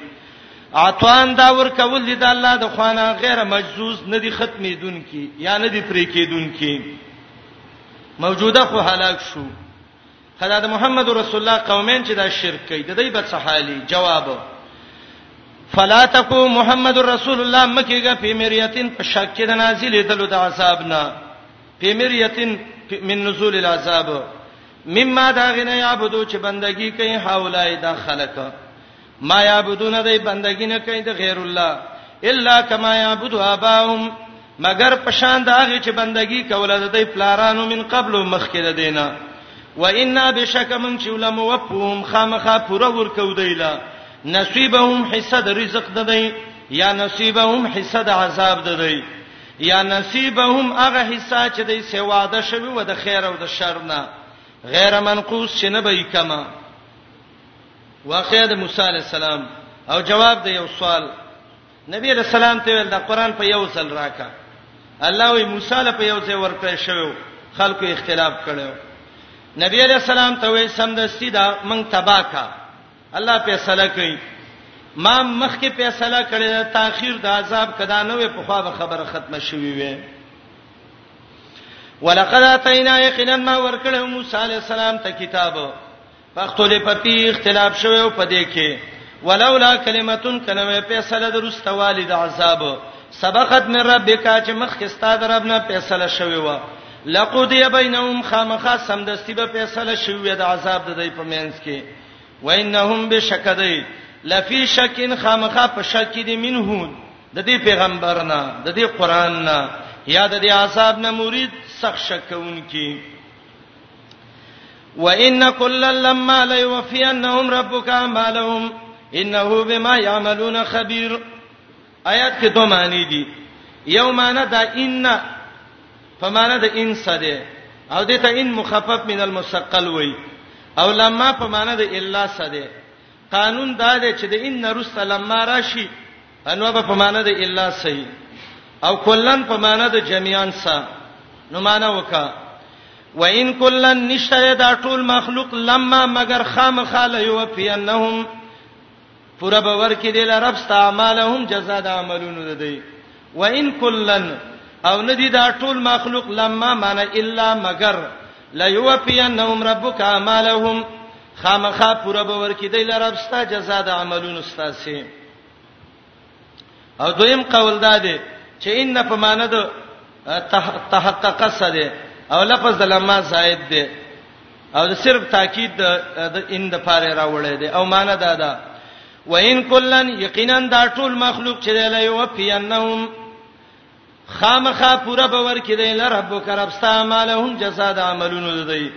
عطوان دا ور کول دي د الله د خوانه غیر مجزوز نه دي ختمې دن کی یا نه دي پرې کې دن کی موجوده خو هلاک شو خدا د محمد رسول الله قومین چې دا شرک کوي د دې بد صحالي جواب فلا تکو محمد رسول الله مکیګه په مریتین په شک کې د نازل دلو د عذاب نه په مریتین من نزول العذاب مما دا غنه یعبدو چې بندگی کوي حولای دا خلک ما یعبدون دی بندگی نه کوي د غیر الله الا کما یعبد اباهم مگر پشان دا غي چې بندگی کوله د دی پلارانو من قبل مخکې د دینه و انا بشک من چې ولم وفهم خامخه پوره ورکو دیلا نصیبهم حصہ د رزق د دی یا نصیبهم حصہ د عذاب د دی یا نصیبهم هغه حصہ چې د سیوا د شوی و د خیر او د شر نه غیر منقوص چې نه به کما واقعه د موسی علی السلام او جواب د یو سوال نبی رسول الله ته د قران په یو ځل راکا الله وی موسی له په یو ځای ورکړ شو خلکو اختلاف کړو نبی علیہ السلام ته وې سمدستی دا مونږ تبا کا الله فیصله کوي ما مخکې فیصله کړې ده تاخير د عذاب کدا نه وې په خوا به خبره ختمه شوي وې ولقد اتینا یقینا ما ورکړ موسی علیہ السلام ته کتاب پښتو دې په پی اختلاف شوی او په دې کې ولولا کلمتون کلمه فیصله درسته والد عذاب سبقت من ربک چې مخ کې ستاد ربنا فیصله شوی و لقضی بینهم خامخا سمدستی به فیصله شوی د عذاب د دې په مینس کې وانهم بشکدی لفی شکین خامخا په شک کې دي منه د دې پیغمبرنا د دې قران نه یا د دې عذاب نه مرید سخت شکونکي وان كلا لما ليوفينهم ربك اعمالهم انه بما يعملون خبير آیات کې دوه معنی دي یو معنی دا ان په معنی د ان سره او د ته ان مخفف من المثقل وای او لما په معنی د الا سره قانون دا دی چې د ان رسل لما راشي انو به په معنی د الا صحیح او کلن په معنی د جميعان سا نو معنی وکا وان کلن نشته دا ټول مخلوق لما مگر خامخاله یو فی انهم پورا باور کې دی لرب ستا اعمالهم جزاء د عملونو ده دی وان کلن او ندی دا ټول مخلوق لما معنی الا مگر لا یو فی انهم ربک اعمالهم خامخا پورا باور کې دی لرب ستا جزاء د عملونو ستا سي او دویم قول دا دی چې ان په معنی د تحقق سره او لفظ لما زائد دی او صرف تاکید د ان د پاره راوړی دی او معنی دا ده وان کلن یقینا دا ټول مخلوق چې له یو پیانهم خامخا پورا باور کې دی لربک ربستا مالهم جزاء د عملونو دی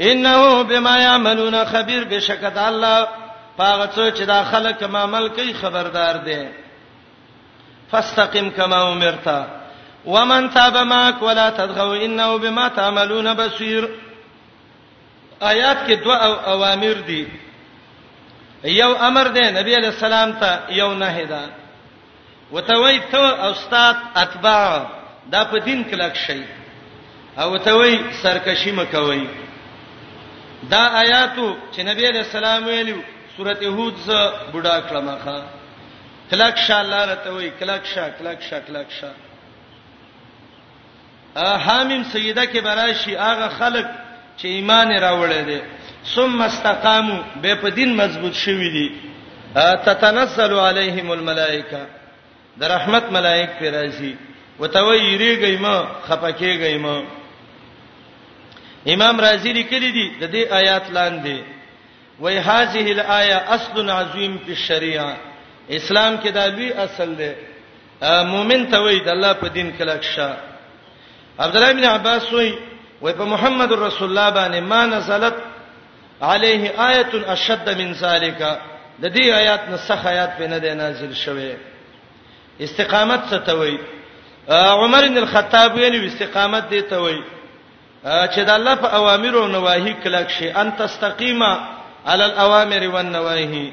انه بما يعملون خبير بشکد الله پاغه څو چې دا خلک ما عمل کوي خبردار دی فاستقم كما امرت ومن تاب معك ولا تدغوا انه بما تعملون بصير آیات کې دوه اوامر دي یو امر دی نبی علی السلام ته یو نهی ده وته وای ته او استاد اتباع دا په دین کلک شي او ته وای سرکشي مکوي دا آیاتو چې نبی علیہ السلام ویلو سورته هود ز بډا کلمخه کلک شاله رته وای کلک شا کلک شا کلک شا حامیم سیده کې براشي هغه خلک چې ایمان راوړی دی ثم استقامو به په دین مضبوط شوی دي تتنزل علیهم الملائکه د رحمت ملائک پر راځي وتوي یریږي ما خپکیږي ما امام رازی لیکلی دی د دې آیات لاندې وای هذه الايه اصل عظیم په شریعه اسلام کې دا لوی اصل دی مؤمن ته وای د الله په دین کلک شه عبد الله بن عباس وای وای په محمد رسول الله باندې ما نزلت عليه آیه اشد من ذالک د دې آیات نه سخه آیات په نه ده نازل شوه استقامت څه ته وای عمر بن الخطاب ویلی استقامت دې ته وای چې د الله په اوامر او نواهی کلک شي ان تستقیما علی الاوامر والنواهی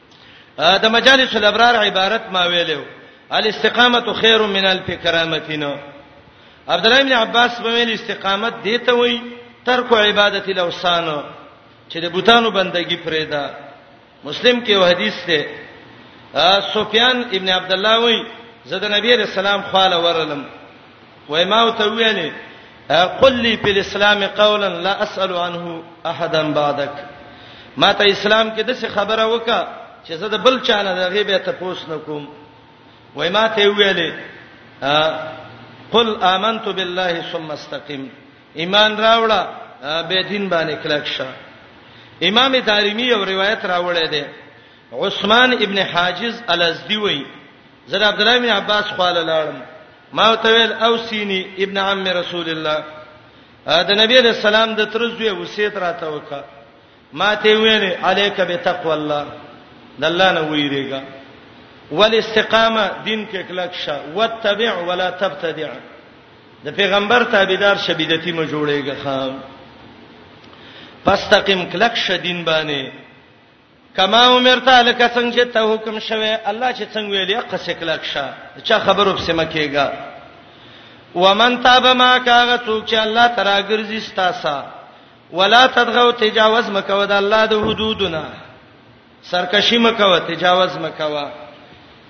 د مجالس الابرار عبارت ما ویلو الاستقامت خیر من الفکرامتنا عبد الله بن عباس په ویل استقامت دی ته وای ترک عبادت الاوثان چې د بوتانو بندگی پرې ده مسلم کې یو حدیث ده سفیان ابن عبد الله وای زه د نبی رسول الله خاله ورلم وای ما او ته ویلې قل لي په اسلام قولا لا اسال عنه احدا بعدك ما ته اسلام کې د څه خبره وکا چې زه د بل چا نه د غیبه ته پوس نکوم وای ما ته ویلې قل آمنت بالله ثم استقم ایمان راوړه به دین باندې کلک شه امام دارمی یو روایت راوړی دی عثمان ابن حاجز الازدی وایي زه د عبد الله بن عباس خواله لاړم ما ته ویل او سینی ابن عم رسول الله د نبی له سلام د ترزوی وصیت راته وکا ما ته ویل الیک بتقوا الله د الله نه ویریګا والاستقامه دین کې کلک شه وتتبع ولا تبتدع د پیغمبر تابعدار شبیدتی مو جوړیږي خام پستقیم کلک شه دین باندې کما امرت لکه څنګه چې ته حکم شوه الله چې څنګه ویلې قصې کلک شه چا خبرو په سم کېګا ومن تاب ما کاغه څوک چې الله ترا ګرځي ستاسا ولا تدغوا تجاوز مکو د الله د حدودنا سرکشي مکو تجاوز مکو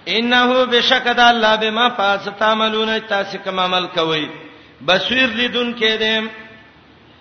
انه بشک د الله بما فاستعملون تاسو کوم عمل کوي بصیر لیدون کې دې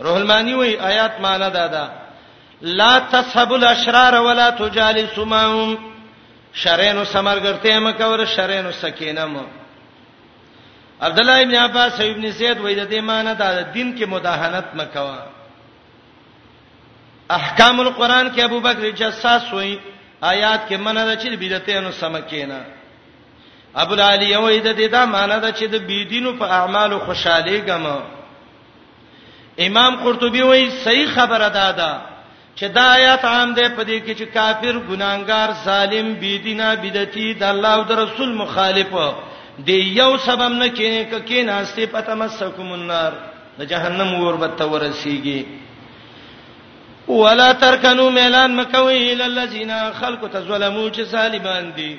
روح المانی وی آیات معنا دا ده لا تصحب الاشرار ولا تجالس معهم شرینو سمرګرته مکور شرینو سکینه مو عبد الله ابن عباس او ابن زید وای د دې معنی دا دین کې مداهنت مکوا احکام القرآن کې ابو بکر جساس وای آیات کې منه ده چې بدعتینو سمکینا ابو العالی وای د دې دا معنی ده چې د بيدینو په اعمالو خوشاله ګم امام قرطبي وایي صحیح خبره ده دا چې دا آیات عام ده په دې کې چې کافر ګناګار ظالم بی دینه بدعتي د الله او رسول مخالف دی یو سبب نه کینې ک کې ناشته پته مسکم النار د جهنم ور بته ورسیږي ولا ترکنو ميلان مکوي الى الذين خلقوا تظلموا چې ظالمان دي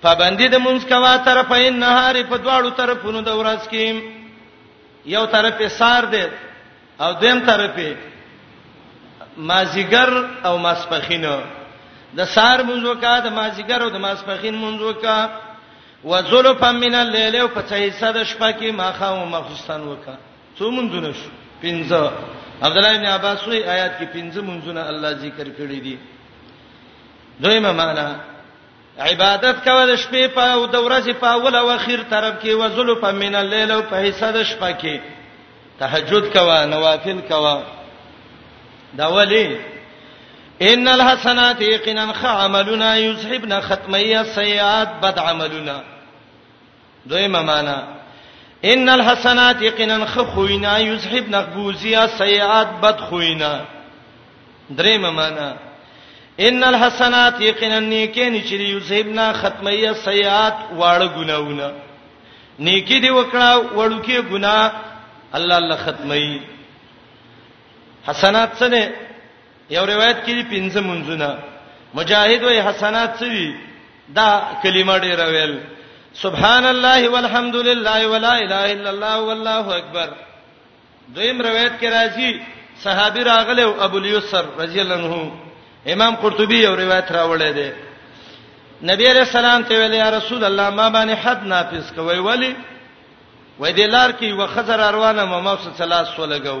پابندي د مونږ کوا طرفین نهار په دواړو طرفونو د ورځ کې یو طرف یې سار دی او دیم طرف یې مازیګر او ماسپخین د سار مونږ وکا د مازیګر او د ماسپخین مونږ وکا وزلف من الليل او په څه حصہ د شپه کې ماخه او مخستان وکا څو مونږونه شو پنځه عبد الله بن عباس وی آیات کې پنځه مونږونه الله ذکر کړی دي دویمه معنا عبادت کوه د شپې په او د ورځې په اول او اخیر طرف کې وزلو په من الليل او په حصہ د شپه کې تهجد کوه نوافل کوه دا ولی ان الحسنات یقینا خ عملنا یذهبن ختمیه سیئات بد عملنا دویمه معنا ان الحسنات یقینا خخوینا یذهب نقبوزیا سیئات بد خوینا دریمه معنا ان الحسنات یقینا نیکه نچې یذهبنا ختمیه سیئات واړه ګناونه نیکی دی وکړه وړوکی ګنا الله الله ختمي حسنات څه نه یو روایت کې دي پنځه منځونه مجاهد وای حسنات څه وی دا کلمه ډیر ویل سبحان الله والحمد لله ولا اله الا الله والله اکبر دویم روایت کې راځي صحابي راغله او ابو اليسر رضی الله عنه امام قرطبي یو روایت راوړی دی نبی علیہ السلام ته ویل یا رسول الله ما باندې حد نافذ کوي ولی وای د لار کې وخزر روانه مموس ثلاث ولګو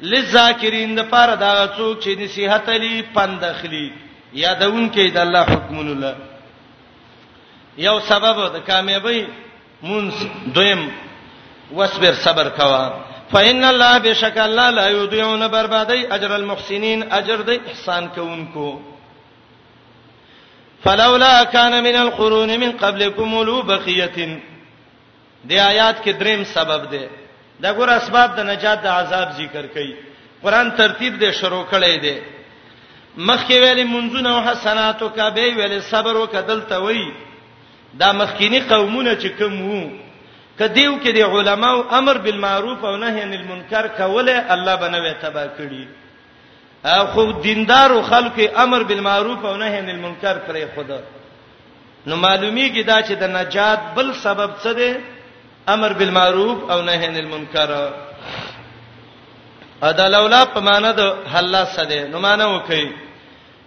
للذاکرین د پاره دا څوک چې نصیحت لري پند اخلي یادون کې د الله حکمونو له یو سبب د کامیابی مونږ دویم واسبر صبر کوا فإن الله بشک الله لا یضيعون بربادی اجر المحسنین اجر د احسان کوونکو فلولا كان من القرون من قبلكم اولو بقيه دې آیات کې دریم سبب دی دا ګور اسباب د نجات د عذاب ذکر کړي قران ترتیب دې شروع کړي دی مخکې ویلې منځونه او حسناتو کا به ویلې صبر وکدل ته وای دا مخکینی قومونه چې کوم وو کدیو کې د علماو امر بالمعروف او نهی عن المنکر کوله الله بنوي تبا کړی خو دیندارو خلکو امر بالمعروف او نهی عن المنکر پرې خود نو معلومیږي دا چې د نجات بل سبب څه دی امر بالمعروف او نهی عن المنکر ادا لولا په معنا د حلا سده نو معنا وکي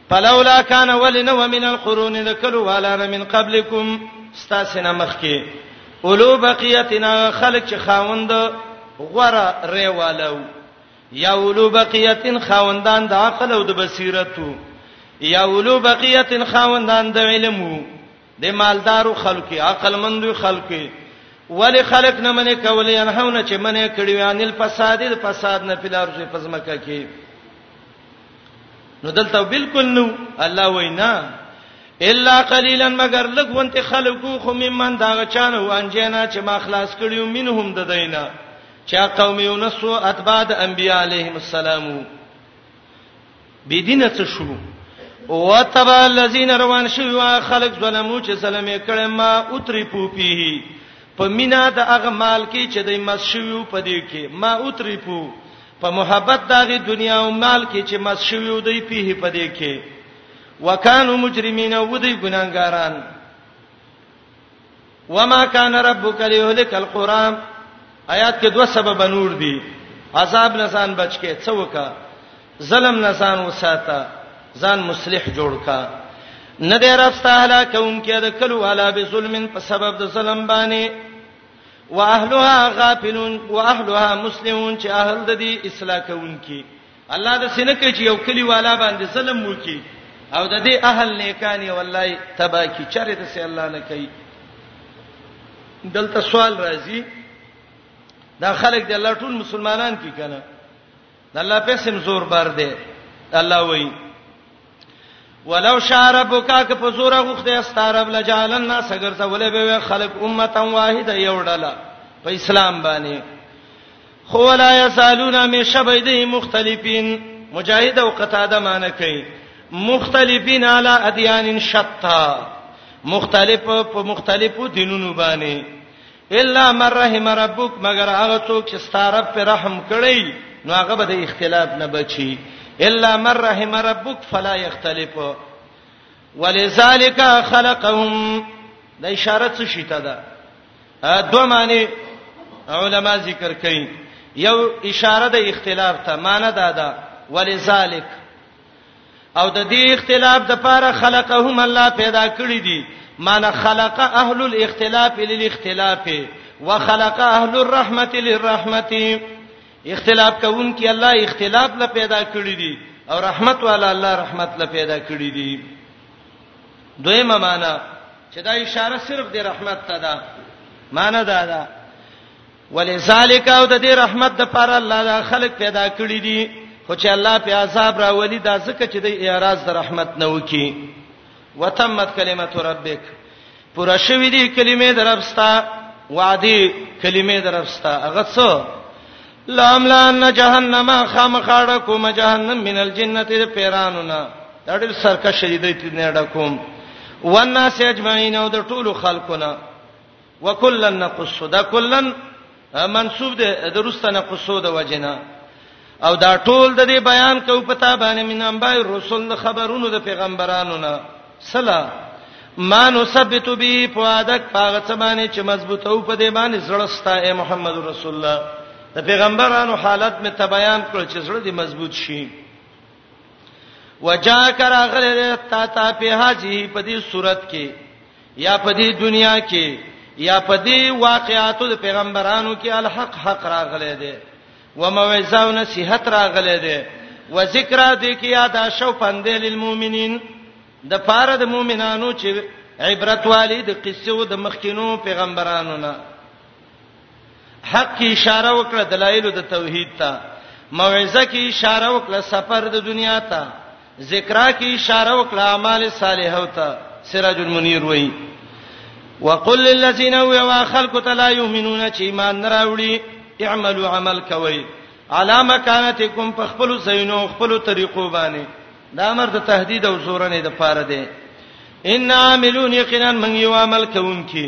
فلولا کان ولن ومن القرون ذکلوا والا من قبلکم استاسنا مخکی اولو بقیتنا خلق خاوند غره ریوالو یا اولو بقیتن خاوندان د عقل او د بصیرت یا اولو بقیتن خاوندان د علم د مالدارو خلکو عقل مندو خلکو ولی خلق نه منې کولې انهونه چې منې کړی وانل فساد د فساد نه پلار چې پزمکه کې نو دلته بالکل نو الله وینا الا قليلا مگر لګونت خلقو خو ممن دا چانو انجینا چې ما خلاص کړیو منهم د دینه چا قوم یونس او اتباع د انبیاء علیهم السلام بيدینه څه شو او تبع الذين روان شوی خلق ظلمو چې سلامې کړه ما اتری پوپی په مینا د هغه مال کې چې د مس شوی په دې کې ما اتری پو په محبت دغه دنیا او مال کې چې مس شوی دی پیه په دې کې وکانو مجرمین او دی ګناګاران وما كان ربك ليهلك القرى آیات کې دوه سبب نور دي عذاب نسان بچ کې څوکا ظلم نسان وساته ځان مصلح جوړ کا نه دې رب تعالی کوم کې د کلو والا به ظلمن په سبب د ظلم باندې واهلها غافلون واهلها مسلمون چې اهل د دې اصلاح کوونکي الله د سینه کې چې یو کلی والا باندې ظلم وکي او د دې اهل نیکانی والله تبا کی چرې د سي الله نه کوي دلته سوال راځي دا خلک د الله ټول مسلمانان کی کنه د الله په سم زور بار دی الله وایي ولو شاء ربک که په زور غوخته استعرب لجال الناس ګرځه ولې به خلق امه واحده یو ډله په اسلام باندې خو ولا یسالون می شبیده مختلفین مجاهد او قتاده معنی کوي مختلفین علی ادیان شتا مختلف په مختلفو دینونو باندې الا من رحم ربک مگر هغه څوک چې ستاره پر رحم کړی نو هغه به د اختلاف نه بچي الا من رحم ربک فلا یختلف ولذالک خلقهم د اشاره څه شي ته ده دوه معنی علما ذکر کوي یو اشاره د اختلاف ته معنی ده ده ولذالک او د دې اختلاف د پاره خلقهم الله پیدا کړی دي معنی خلق اهل الاختلاف للاختلاف وخلق اهل الرحمه للرحمه اختلاف کوونکی الله اختلاف لا پیدا کړی دي او رحمت والا الله رحمت لا پیدا کړی دي دویمه معنی چې دا اشاره صرف د رحمت ته ده معنی دا ده ولذالک او د دې رحمت د پر الله دا خلق پیدا کړی دي خو چې الله په عذاب راولي دا ځکه چې د اعراض د رحمت نه وکي وتمت کلمت ربک پورا شوې دي کلمې درپستا وعده کلمې درپستا هغه څه لام لان جهنم خامخړه کوم جهنم من الجنه د پیرانونا دا ډېر سرکشه دي د تنه ډکوم والناس اجمعین او د ټولو خلقونه وکلا نقص دا کلا منسوب ده درسته نقصو د وجنا او دا ټول د دې بیان کو پتا باندې من انبای رسول خبرونو د پیغمبرانو نه سلا ما نثبت به فؤادک پاغه څه باندې چې مضبوط او په دې باندې زړه ستا اے محمد رسول الله د پیغمبرانو حالت می ته بیان کړ چې زړه دې مضبوط شي وجا کرا غره تا تا په حاجی په دې صورت کې یا په دې دنیا کې یا په دې واقعاتو د پیغمبرانو کې الحق حق راغلی دی و موعظه او نصيحت راغلی دی و ذکر دې کې یاد شو پندې للمؤمنین د پاره د مؤمنانو چې عبرت والی د قصو د مخکینو پیغمبرانو نه حق کی اشاره وکړه دلایل د توحید ته موعظه کی اشاره وکړه سفر د دنیا ته ذکرا کی اشاره وکړه اعمال صالحه ته سراج المنیر وای وقل للذین هو خلق لا یؤمنون چې ایمان نه راوړي اعملوا عمل کوي علامه کانتکم په خپل زینو خپل طریقو باندې دا امر د تهدید او زورنې د پاره دی ان عاملون یقینا من یو عمل کوونکی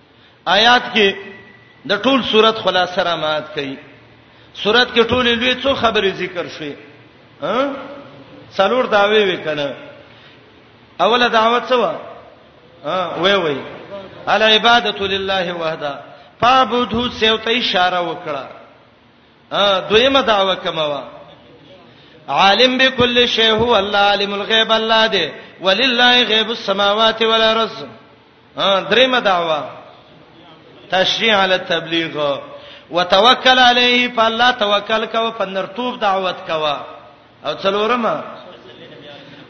آیات کې د ټول صورت خلاصه را مات کړي صورت کې ټول لوی څو خبرې ذکر شوې ها څلور داوی وکړه اوله دعوت څه و ها وای وای الا عبادت لله وحده فعبده سیوته اشاره وکړه ا دویمه دعوه کومه وا عالم بكل شی هو الله عالم الغیب الله دی ولله غیب السماوات والارض ها درېمه دعوا تشریع علی التبلیغ وتوکل علیه په الله توکل کوه په نرتوب دعوت کوه او څلورمه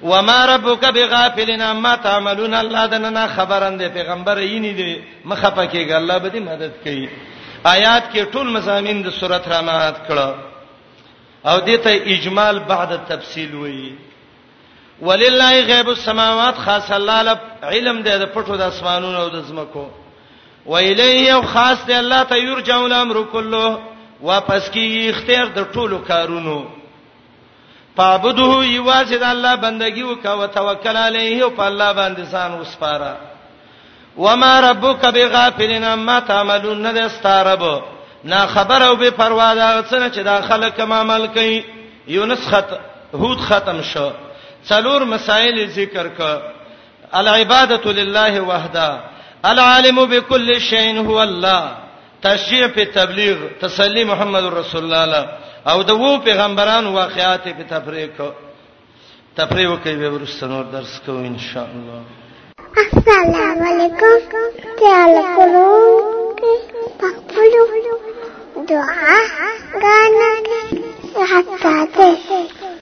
وما ربک بغافلن عما تعملون الله دنه خبرند پیغمبر یې نه دی مخه پکېګ الله به دې مدد کوي آیات کې ټول مزامین د سورته رانات کړه او دته اجمال بعد تفصیل وایي ولله غیب السماوات خاص الله له علم دی د پټو د اسمانونو او د زمکو و الیه او خاص دی الله ته یرجع الامر کله واپس کی اختیار د ټولو کارونو پابدوه یوازې د الله بندگی وکاو توکل علیه او په الله باندې ځان وسپاره وما ربک بغافلن ما تعملون نه استعرب نا خبر او بے پروا دا څنګه چې دا خلک ما عمل کوي یونس خط هود ختم شو څلور مسائل ذکر ک العبادت لله وحده العالم بكل شيء هو الله تشریع په تبلیغ تسلی محمد رسول الله او د وو پیغمبران واقعات په تفریق تفریح وکړئ به ورسته نور درس کوو ان شاء الله السلام علیکم تعال کولو پخپلو دعا غانا حتا ته